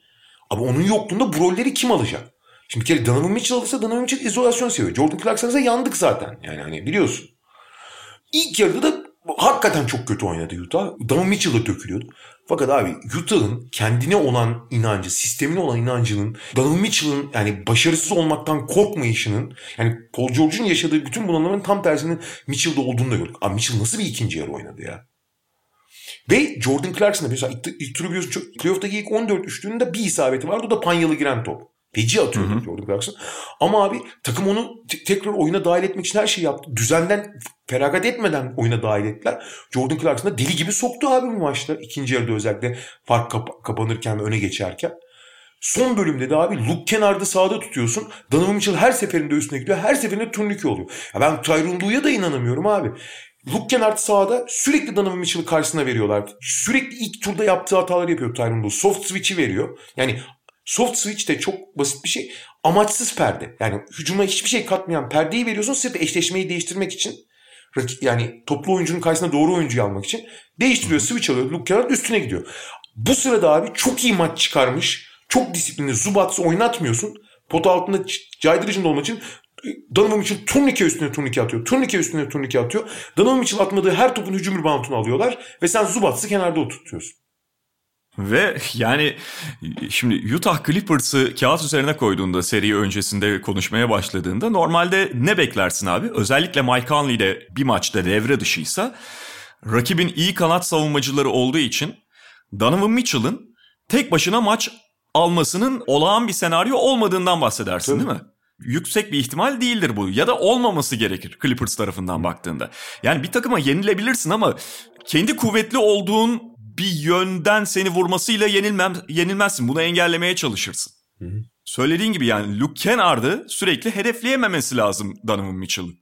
S2: Ama onun yokluğunda bu rolleri kim alacak? Şimdi bir kere Donovan Mitchell alırsa Donovan Mitchell izolasyon seviyor. Jordan Clarkson'a yandık zaten. Yani hani biliyorsun. İlk yarıda da hakikaten çok kötü oynadı Utah. Donovan Mitchell da dökülüyordu. Fakat abi Utah'ın kendine olan inancı, sistemine olan inancının, Donovan Mitchell'ın yani başarısız olmaktan korkmayışının, yani Paul George'un yaşadığı bütün bunalımların tam tersinin Mitchell'da olduğunu da gördük. Abi Mitchell nasıl bir ikinci yarı oynadı ya? Ve Jordan Clarkson'da mesela ilk, ilk turu biliyorsun playoff'taki ilk 14 üçlüğünde bir isabeti vardı. O da panyalı giren top. Feci atıyordu. Jordan Clarkson. Ama abi takım onu t- tekrar oyuna dahil etmek için her şeyi yaptı. Düzenden feragat etmeden oyuna dahil ettiler. Jordan Clarkson da deli gibi soktu abi bu maçta. İkinci yarıda özellikle fark kap- kapanırken ve öne geçerken. Son bölümde de abi Luke Kennard'ı sağda tutuyorsun. Donovan Mitchell her seferinde üstüne gidiyor. Her seferinde turnike oluyor. Ya ben Tyron Lue'ya da inanamıyorum abi. Luke Kennard sahada sürekli Donovan Mitchell'ı karşısına veriyorlar. Sürekli ilk turda yaptığı hataları yapıyor Tyron Lue. Soft switch'i veriyor. Yani soft switch de çok basit bir şey. Amaçsız perde. Yani hücuma hiçbir şey katmayan perdeyi veriyorsun sırf eşleşmeyi değiştirmek için. Yani toplu oyuncunun karşısına doğru oyuncuyu almak için. Değiştiriyor, switch alıyor. Luke Kennard üstüne gidiyor. Bu sırada abi çok iyi maç çıkarmış. Çok disiplinli. Zubats'ı oynatmıyorsun. Pot altında caydırıcında olmak için Donovan Mitchell turnike üstüne turnike atıyor. Turnike üstüne turnike atıyor. Donovan Mitchell atmadığı her topun hücum reboundunu alıyorlar. Ve sen Zubats'ı kenarda oturtuyorsun.
S1: Ve yani şimdi Utah Clippers'ı kağıt üzerine koyduğunda seri öncesinde konuşmaya başladığında normalde ne beklersin abi? Özellikle Mike Conley de bir maçta devre dışıysa rakibin iyi kanat savunmacıları olduğu için Donovan Mitchell'ın tek başına maç almasının olağan bir senaryo olmadığından bahsedersin Tabii. değil mi? yüksek bir ihtimal değildir bu. Ya da olmaması gerekir Clippers tarafından baktığında. Yani bir takıma yenilebilirsin ama kendi kuvvetli olduğun bir yönden seni vurmasıyla yenilmem, yenilmezsin. Bunu engellemeye çalışırsın. Hı hı. Söylediğin gibi yani Luke Kennard'ı sürekli hedefleyememesi lazım Donovan Mitchell'ı.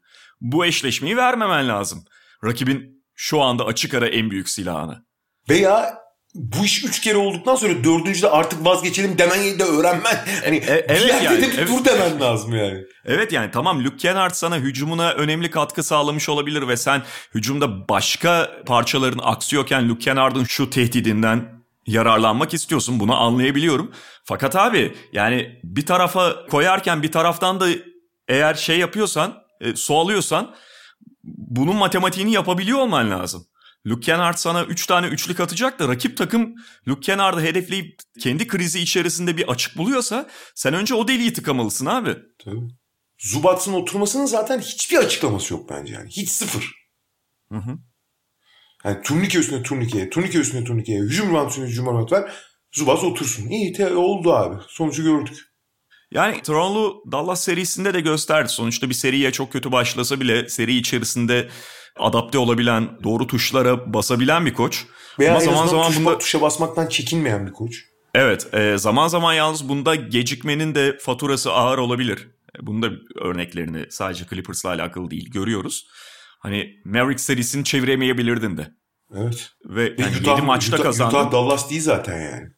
S1: Bu eşleşmeyi vermemen lazım. Rakibin şu anda açık ara en büyük silahını.
S2: Veya bu iş üç kere olduktan sonra dördüncüde artık vazgeçelim demen de öğrenmen. Hani e, evet bir yerde yani, de bir evet. dur demen lazım yani.
S1: Evet yani tamam Luke Kennard sana hücumuna önemli katkı sağlamış olabilir ve sen hücumda başka parçaların aksıyorken Luke Kennard'ın şu tehdidinden yararlanmak istiyorsun. Bunu anlayabiliyorum. Fakat abi yani bir tarafa koyarken bir taraftan da eğer şey yapıyorsan, e, su alıyorsan bunun matematiğini yapabiliyor olman lazım. Luke Kennard sana 3 üç tane üçlük atacak da rakip takım Luke Kennard'ı hedefleyip kendi krizi içerisinde bir açık buluyorsa sen önce o deliği tıkamalısın abi.
S2: Tabii. Zubats'ın oturmasının zaten hiçbir açıklaması yok bence yani. Hiç sıfır. Hı hı. Yani turnike üstüne turnike, turnike üstüne turnike, hücum round üstüne hücum round ver. Zubats otursun. İyi te oldu abi. Sonucu gördük.
S1: Yani Toronto Dallas serisinde de gösterdi. Sonuçta bir seriye çok kötü başlasa bile seri içerisinde adapte olabilen, doğru tuşlara basabilen bir koç.
S2: Veya Ama zaman zaman tuş, bunda tuşa basmaktan çekinmeyen bir koç.
S1: Evet, e, zaman zaman yalnız bunda gecikmenin de faturası ağır olabilir. E, bunun da örneklerini sadece Clippers'la alakalı değil görüyoruz. Hani Mavericks serisini çeviremeyebilirdin de.
S2: Evet.
S1: Ve yani Utah, 7 maçta Utah, kazandın.
S2: Utah Dallas değil zaten yani.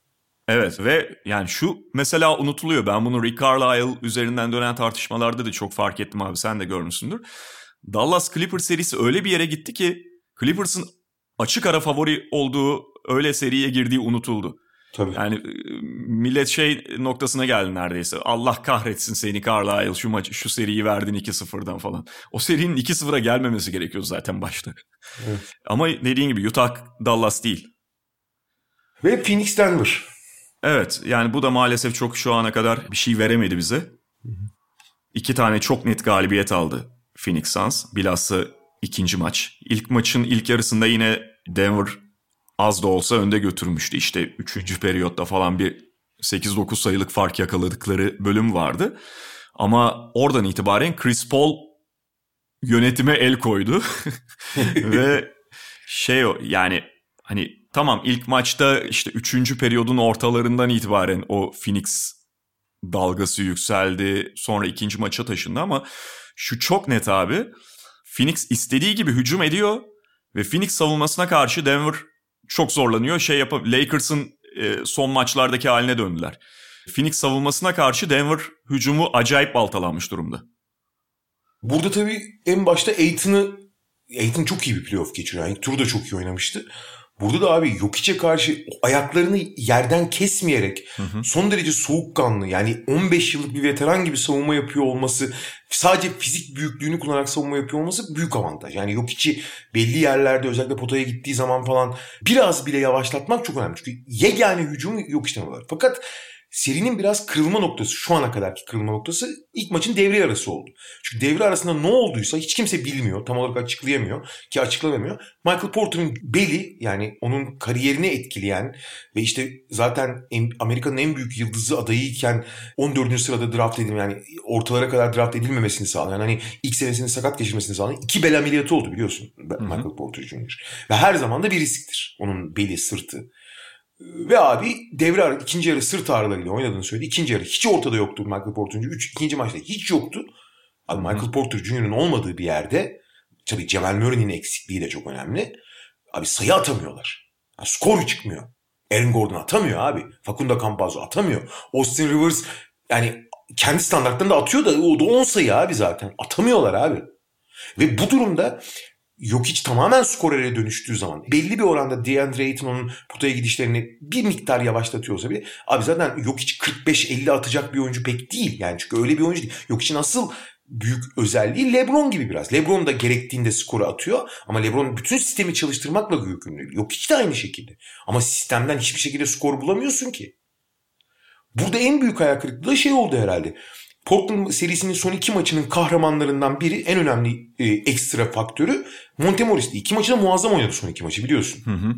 S1: Evet ve yani şu mesela unutuluyor. Ben bunu Rick Carlisle üzerinden dönen tartışmalarda da çok fark ettim abi. Sen de görmüşsündür. Dallas Clippers serisi öyle bir yere gitti ki Clippers'ın açık ara favori olduğu öyle seriye girdiği unutuldu.
S2: Tabii.
S1: Yani e, millet şey noktasına geldi neredeyse. Allah kahretsin seni Carlisle şu maçı şu seriyi verdin 2-0'dan falan. O serinin 2-0'a gelmemesi gerekiyor zaten başta. Evet. Ama dediğin gibi Utah Dallas değil.
S2: Ve Phoenix Denver.
S1: Evet yani bu da maalesef çok şu ana kadar bir şey veremedi bize. Hı hı. İki tane çok net galibiyet aldı Phoenix Suns. Bilhassa ikinci maç. İlk maçın ilk yarısında yine Denver az da olsa önde götürmüştü. İşte üçüncü periyotta falan bir 8-9 sayılık fark yakaladıkları bölüm vardı. Ama oradan itibaren Chris Paul yönetime el koydu. Ve şey o yani hani tamam ilk maçta işte üçüncü periyodun ortalarından itibaren o Phoenix dalgası yükseldi. Sonra ikinci maça taşındı ama şu çok net abi. Phoenix istediği gibi hücum ediyor ve Phoenix savunmasına karşı Denver çok zorlanıyor. Şey yap Lakers'ın e, son maçlardaki haline döndüler. Phoenix savunmasına karşı Denver hücumu acayip baltalanmış durumda.
S2: Burada tabii en başta Aiton'ı Aiton çok iyi bir playoff geçiriyor. Yani turu da çok iyi oynamıştı. Burada da abi Jokic'e karşı ayaklarını yerden kesmeyerek hı hı. son derece soğukkanlı yani 15 yıllık bir veteran gibi savunma yapıyor olması sadece fizik büyüklüğünü kullanarak savunma yapıyor olması büyük avantaj. Yani Jokic'i belli yerlerde özellikle potaya gittiği zaman falan biraz bile yavaşlatmak çok önemli. Çünkü yegane hücumu Jokic'ten var. Fakat serinin biraz kırılma noktası şu ana kadarki kırılma noktası ilk maçın devre arası oldu. Çünkü devre arasında ne olduysa hiç kimse bilmiyor. Tam olarak açıklayamıyor ki açıklamıyor. Michael Porter'ın beli yani onun kariyerini etkileyen ve işte zaten Amerika'nın en büyük yıldızı adayıyken 14. sırada draft edilme yani ortalara kadar draft edilmemesini sağlayan hani ilk senesini sakat geçirmesini sağlayan iki bel ameliyatı oldu biliyorsun Michael Porter Jr. Ve her zaman da bir risktir onun beli sırtı. Ve abi devre arası ikinci yarı sırt ağrılarıyla oynadığını söyledi. İkinci yarı hiç ortada yoktu Michael Porter Jr. Üç, ikinci maçta hiç yoktu. Abi Michael Porter Jr.'ın olmadığı bir yerde tabii Cemal Murray'nin eksikliği de çok önemli. Abi sayı atamıyorlar. Yani skor çıkmıyor. Aaron Gordon atamıyor abi. Facundo Campazzo atamıyor. Austin Rivers yani kendi standartlarında atıyor da o da 10 sayı abi zaten. Atamıyorlar abi. Ve bu durumda Yok hiç tamamen skorere dönüştüğü zaman belli bir oranda DeAndre Ayton onun potaya gidişlerini bir miktar yavaşlatıyorsa bile abi zaten yok hiç 45-50 atacak bir oyuncu pek değil. Yani çünkü öyle bir oyuncu değil. Yok için asıl büyük özelliği LeBron gibi biraz. LeBron da gerektiğinde skoru atıyor ama LeBron bütün sistemi çalıştırmakla yükümlü. Yok hiç de aynı şekilde. Ama sistemden hiçbir şekilde skor bulamıyorsun ki. Burada en büyük ayak kırıklığı şey oldu herhalde. Portland serisinin son iki maçının kahramanlarından biri en önemli e, ekstra faktörü Montemoris'ti. İki maçı da muazzam oynadı son iki maçı biliyorsun. Hı hı.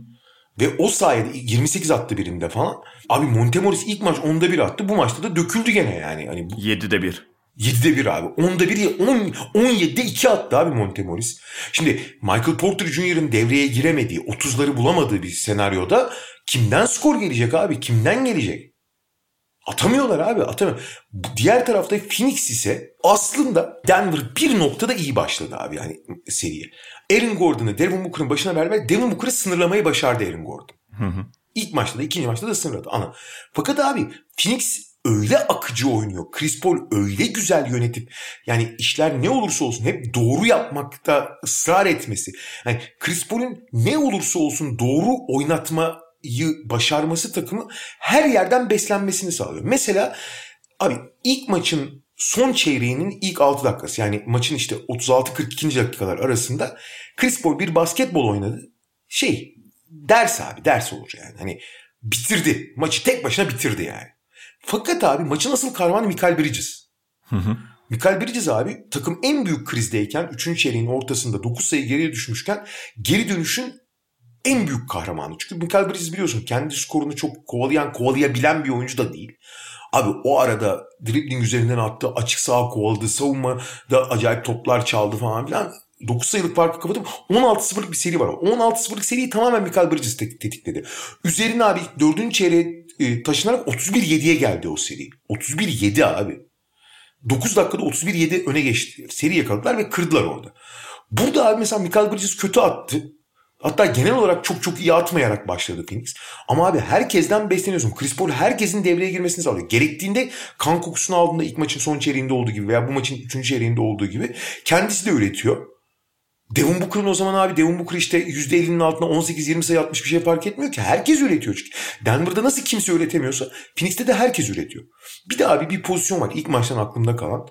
S2: Ve o sayede 28 attı birinde falan. Abi Montemoris ilk maç 10'da 1 attı. Bu maçta da döküldü gene yani. Hani bu...
S1: 7'de 1.
S2: 7'de 1 abi. 10'da 1 10, 17'de 2 attı abi Montemoris. Şimdi Michael Porter Jr.'ın devreye giremediği, 30'ları bulamadığı bir senaryoda kimden skor gelecek abi? Kimden gelecek? Atamıyorlar abi atamıyor. Diğer tarafta Phoenix ise aslında Denver bir noktada iyi başladı abi yani seriye. Aaron Gordon'ı Devin Booker'ın başına vermek Devin Booker'ı sınırlamayı başardı Aaron Gordon. Hı hı. İlk maçta da ikinci maçta da sınırladı. Ana. Fakat abi Phoenix öyle akıcı oynuyor. Chris Paul öyle güzel yönetip yani işler ne olursa olsun hep doğru yapmakta ısrar etmesi. Yani Chris Paul'un ne olursa olsun doğru oynatmayı başarması takımı her yerden beslenmesini sağlıyor. Mesela abi ilk maçın son çeyreğinin ilk 6 dakikası yani maçın işte 36-42. dakikalar arasında Chris Paul bir basketbol oynadı. Şey ders abi ders olur yani. Hani bitirdi. Maçı tek başına bitirdi yani. Fakat abi maçın asıl kahramanı Michael Bridges. Hı hı. Michael Bridges abi takım en büyük krizdeyken 3. çeyreğin ortasında 9 sayı geriye düşmüşken geri dönüşün en büyük kahramanı. Çünkü Michael Bridges biliyorsun kendi skorunu çok kovalayan, kovalayabilen bir oyuncu da değil. Abi o arada dribbling üzerinden attı, açık sağa kovaladı, savunma da acayip toplar çaldı falan filan. 9 sayılık farkı kapatıp 16-0'lık bir seri var. 16-0'lık seriyi tamamen Michael Bridges tetikledi. Üzerine abi 4. çeyreğe e, taşınarak 31-7'ye geldi o seri. 31-7 abi. 9 dakikada 31-7 öne geçti. Seri yakaladılar ve kırdılar orada. Burada abi mesela Michael Bridges kötü attı. Hatta genel olarak çok çok iyi atmayarak başladı Phoenix. Ama abi herkesten besleniyorsun. Chris Paul herkesin devreye girmesini sağlıyor. Gerektiğinde kan kokusunu aldığında ilk maçın son çeyreğinde olduğu gibi veya bu maçın üçüncü çeyreğinde olduğu gibi kendisi de üretiyor. Devin Booker'ın o zaman abi Devin Booker işte %50'nin altına 18-20 sayı atmış bir şey fark etmiyor ki. Herkes üretiyor çünkü. Denver'da nasıl kimse üretemiyorsa Phoenix'te de herkes üretiyor. Bir de abi bir pozisyon var ilk maçtan aklımda kalan.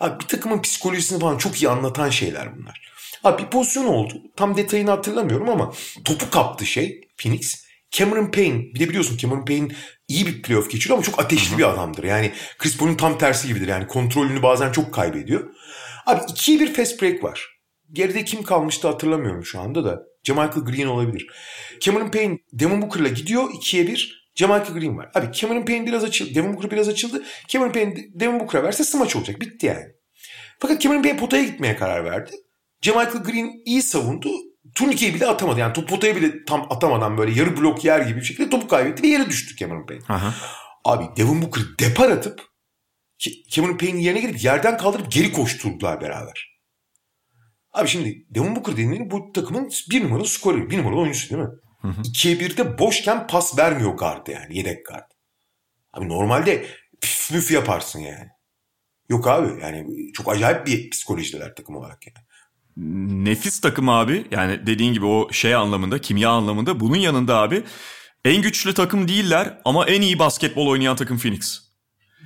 S2: Abi bir takımın psikolojisini falan çok iyi anlatan şeyler bunlar. Abi bir pozisyon oldu. Tam detayını hatırlamıyorum ama topu kaptı şey Phoenix. Cameron Payne bir de biliyorsun Cameron Payne iyi bir playoff geçiriyor ama çok ateşli Hı-hı. bir adamdır. Yani Chris Paul'un tam tersi gibidir. Yani kontrolünü bazen çok kaybediyor. Abi ikiye bir fast break var. Geride kim kalmıştı hatırlamıyorum şu anda da. Jamichael Green olabilir. Cameron Payne Devin Booker'la gidiyor. ikiye bir. Jamichael Green var. Abi Cameron Payne biraz açıldı. Devin Booker biraz açıldı. Cameron Payne Devin Booker'a verse smaç olacak. Bitti yani. Fakat Cameron Payne potaya gitmeye karar verdi. Jamichael Green iyi savundu. Turnikeyi bile atamadı. Yani top potaya bile tam atamadan böyle yarı blok yer gibi bir şekilde topu kaybetti ve yere düştü Cameron Payne. Aha. Abi Devin Booker depar atıp Cameron Payne'in yerine gelip yerden kaldırıp geri koşturdular beraber. Abi şimdi Devin Booker dediğin bu takımın bir numaralı skoreri. Bir numaralı oyuncusu değil mi? Hı hı. İkiye birde boşken pas vermiyor gardı yani yedek gard. Abi normalde püf müf yaparsın yani. Yok abi yani çok acayip bir psikolojideler takım olarak yani.
S1: Nefis takım abi yani dediğin gibi o şey anlamında kimya anlamında bunun yanında abi en güçlü takım değiller ama en iyi basketbol oynayan takım Phoenix.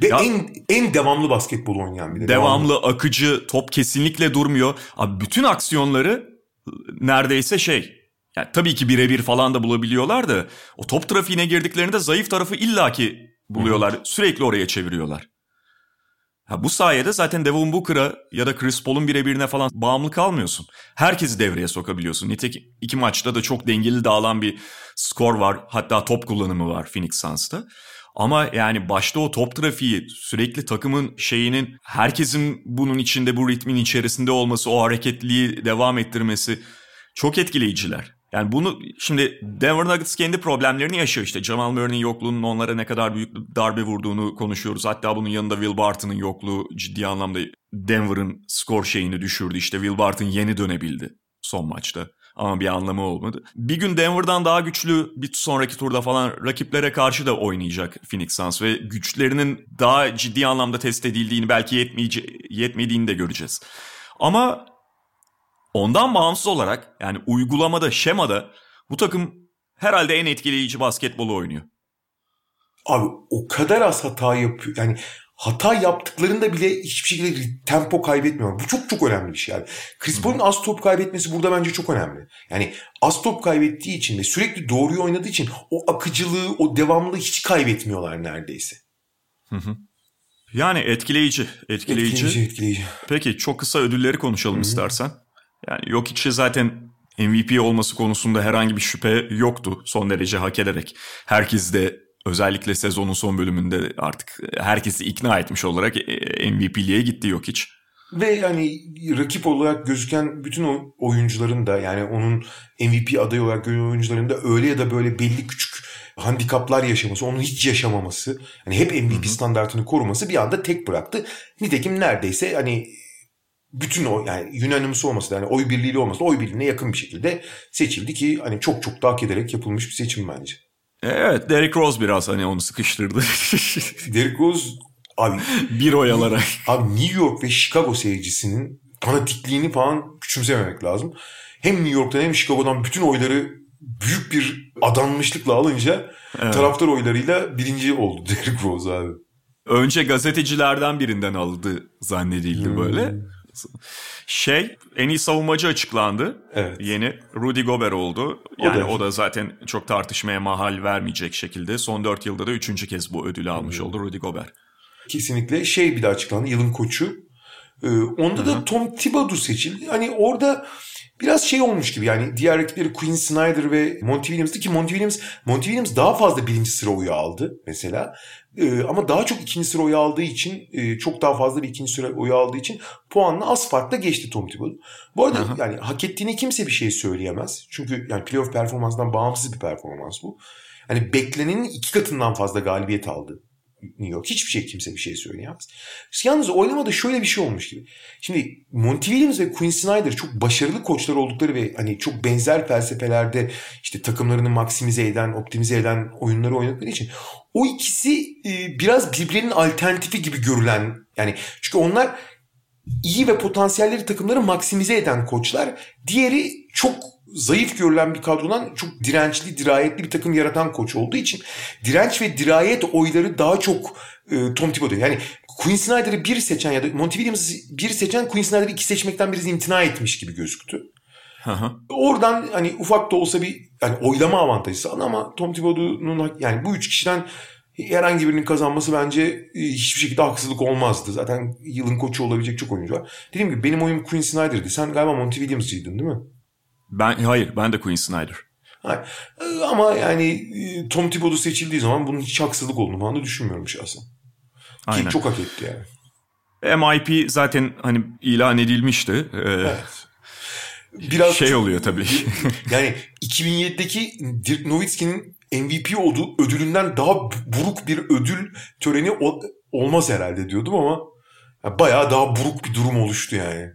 S2: Ve ya, en en devamlı basketbol oynayan bir de.
S1: Devamlı, devamlı, akıcı, top kesinlikle durmuyor. Abi bütün aksiyonları neredeyse şey. Yani tabii ki birebir falan da bulabiliyorlar da o top trafiğine girdiklerinde zayıf tarafı illaki buluyorlar. Hı-hı. Sürekli oraya çeviriyorlar. Ha, bu sayede zaten Devin Booker'a ya da Chris Paul'un birebirine falan bağımlı kalmıyorsun. Herkesi devreye sokabiliyorsun. Nitekim iki maçta da çok dengeli dağılan bir skor var. Hatta top kullanımı var Phoenix Suns'ta. Ama yani başta o top trafiği sürekli takımın şeyinin herkesin bunun içinde bu ritmin içerisinde olması, o hareketliği devam ettirmesi çok etkileyiciler. Yani bunu şimdi Denver Nuggets kendi problemlerini yaşıyor işte. Jamal Murray'nin yokluğunun onlara ne kadar büyük darbe vurduğunu konuşuyoruz. Hatta bunun yanında Will Barton'ın yokluğu ciddi anlamda Denver'ın skor şeyini düşürdü. İşte Will Barton yeni dönebildi son maçta ama bir anlamı olmadı. Bir gün Denver'dan daha güçlü bir sonraki turda falan rakiplere karşı da oynayacak Phoenix Suns ve güçlerinin daha ciddi anlamda test edildiğini belki yetmeyece- yetmediğini de göreceğiz. Ama ondan bağımsız olarak yani uygulamada, şemada bu takım herhalde en etkileyici basketbolu oynuyor.
S2: Abi o kadar az hata yapıyor. Yani hata yaptıklarında bile hiçbir şekilde tempo kaybetmiyor. Bu çok çok önemli bir şey abi. Chris Paul'un az top kaybetmesi burada bence çok önemli. Yani az top kaybettiği için ve sürekli doğruyu oynadığı için o akıcılığı, o devamlılığı hiç kaybetmiyorlar neredeyse.
S1: Hı hı. Yani etkileyici, etkileyici. Etkileyici, etkileyici. Peki çok kısa ödülleri konuşalım Hı-hı. istersen. Yani yok içi zaten MVP olması konusunda herhangi bir şüphe yoktu son derece hak ederek. Herkes de özellikle sezonun son bölümünde artık herkesi ikna etmiş olarak e, MVP'liğe gitti yok hiç.
S2: Ve yani rakip olarak gözüken bütün oyuncuların da yani onun MVP adayı olarak görülen oyuncuların da öyle ya da böyle belli küçük handikaplar yaşaması, onun hiç yaşamaması, hani hep MVP Hı-hı. standartını koruması bir anda tek bıraktı. Nitekim neredeyse hani bütün o yani unanimous olması da yani oy birliğiyle olması da oy birliğine yakın bir şekilde seçildi ki hani çok çok da hak ederek yapılmış bir seçim bence.
S1: Evet Derrick Rose biraz hani onu sıkıştırdı.
S2: Derrick Rose abi
S1: bir oyalarak.
S2: Abi New York ve Chicago seyircisinin fanatikliğini falan küçümsememek lazım. Hem New York'tan hem Chicago'dan bütün oyları büyük bir adanmışlıkla alınca evet. taraftar oylarıyla birinci oldu Derrick Rose abi.
S1: Önce gazetecilerden birinden aldı zannedildi hmm. böyle. Şey en iyi savunmacı açıklandı. Evet. Yeni Rudy Gobert oldu. Yani o da, o da zaten çok tartışmaya mahal vermeyecek şekilde son 4 yılda da üçüncü kez bu ödülü almış hmm. oldu Rudy Gobert.
S2: Kesinlikle şey bir de açıklandı yılın koçu. Ee, onda Hı-hı. da Tom Thibodeau seçildi. Hani orada biraz şey olmuş gibi yani diğer rakipleri Quinn Snyder ve Monty Williams'tı ki Monty Williams Monty Williams daha fazla birinci sıra oyu aldı mesela. Ee, ama daha çok ikinci sıra oyu aldığı için e, çok daha fazla bir ikinci sıra oyu aldığı için puanla az farkla geçti Tom Thibodeau. Bu arada Aha. yani hak ettiğini kimse bir şey söyleyemez. Çünkü yani playoff performansından bağımsız bir performans bu. Hani beklenenin iki katından fazla galibiyet aldı New York. Hiçbir şey kimse bir şey söyleyemez. Yalnız oylamada şöyle bir şey olmuş gibi. Şimdi Monty Williams ve Quinn Snyder çok başarılı koçlar oldukları ve hani çok benzer felsefelerde işte takımlarını maksimize eden, optimize eden oyunları oynadıkları için o ikisi e, biraz birbirlerinin alternatifi gibi görülen yani çünkü onlar iyi ve potansiyelleri takımları maksimize eden koçlar. Diğeri çok zayıf görülen bir kadrodan çok dirençli, dirayetli bir takım yaratan koç olduğu için direnç ve dirayet oyları daha çok e, Tom Thibodeau. Yani Quinn Snyder'ı bir seçen ya da Monty Williams'ı bir seçen Quinn Snyder'ı iki seçmekten biraz imtina etmiş gibi gözüktü. Oradan hani ufak da olsa bir yani oylama avantajı sağladı ama Tom Thibodeau'nun yani bu üç kişiden herhangi birinin kazanması bence e, hiçbir şekilde haksızlık olmazdı. Zaten yılın koçu olabilecek çok oyuncu var. Dediğim gibi benim oyum Quinn Snyder'dı. Sen galiba Monty Williams'ıydın değil mi?
S1: Ben hayır ben de Queen Snyder.
S2: Hayır. Ee, ama yani e, Tom Thibodeau seçildiği zaman bunun hiç haksızlık olduğunu falan da düşünmüyorum şahsen. Aynen. Ki çok hak etti yani.
S1: MIP zaten hani ilan edilmişti. Ee, evet. Biraz şey oluyor tabii.
S2: yani 2007'deki Dirk Nowitzki'nin MVP olduğu ödülünden daha buruk bir ödül töreni olmaz herhalde diyordum ama bayağı daha buruk bir durum oluştu yani.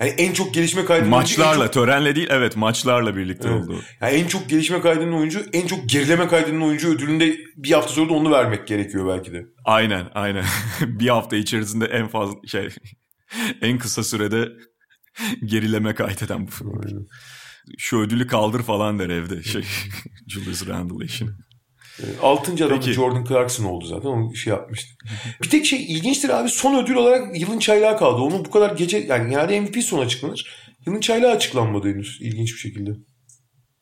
S2: Yani en çok gelişme kaydının
S1: Maçlarla, çok... törenle değil evet maçlarla birlikte evet. oldu.
S2: Yani en çok gelişme kaydının oyuncu, en çok gerileme kaydının oyuncu ödülünde bir hafta sonra da onu vermek gerekiyor belki de.
S1: Aynen aynen. bir hafta içerisinde en fazla şey en kısa sürede gerileme kaydeden bu. Aynen. Şu ödülü kaldır falan der evde şey Julius Randle için.
S2: Altıncı adam Jordan Clarkson oldu zaten. Onu şey yapmıştı. bir tek şey ilginçtir abi son ödül olarak yılın çaylağı kaldı. Onu bu kadar gece yani genelde MVP son açıklanır. Yılın çaylağı açıklanmadı henüz ilginç bir şekilde.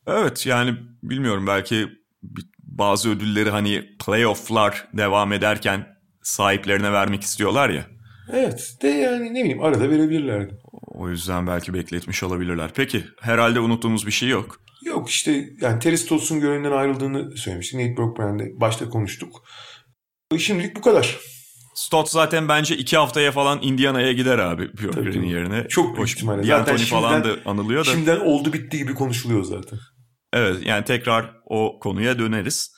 S1: Evet yani bilmiyorum belki bazı ödülleri hani playofflar devam ederken sahiplerine vermek istiyorlar ya.
S2: Evet de yani ne bileyim arada verebilirlerdi.
S1: O yüzden belki bekletmiş olabilirler. Peki herhalde unuttuğumuz bir şey yok.
S2: Yok işte yani Terry Stotts'un görevinden ayrıldığını söylemiştik. Nate Brockman'de başta konuştuk. Şimdilik bu kadar.
S1: Stott zaten bence iki haftaya falan Indiana'ya gider abi Björkgren'in yerine.
S2: Çok büyük ihtimalle. Zaten
S1: şimdiden, falan da anılıyor da.
S2: Şimdiden oldu bitti gibi konuşuluyor zaten.
S1: Evet yani tekrar o konuya döneriz.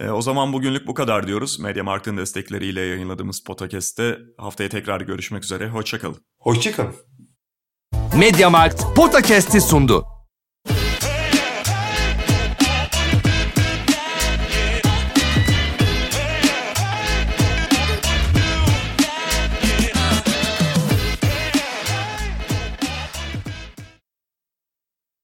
S1: E, o zaman bugünlük bu kadar diyoruz. Mediamarkt'ın destekleriyle yayınladığımız podcast'te haftaya tekrar görüşmek üzere. Hoşçakalın.
S2: Hoşçakalın.
S3: Mediamarkt Podcast'i sundu.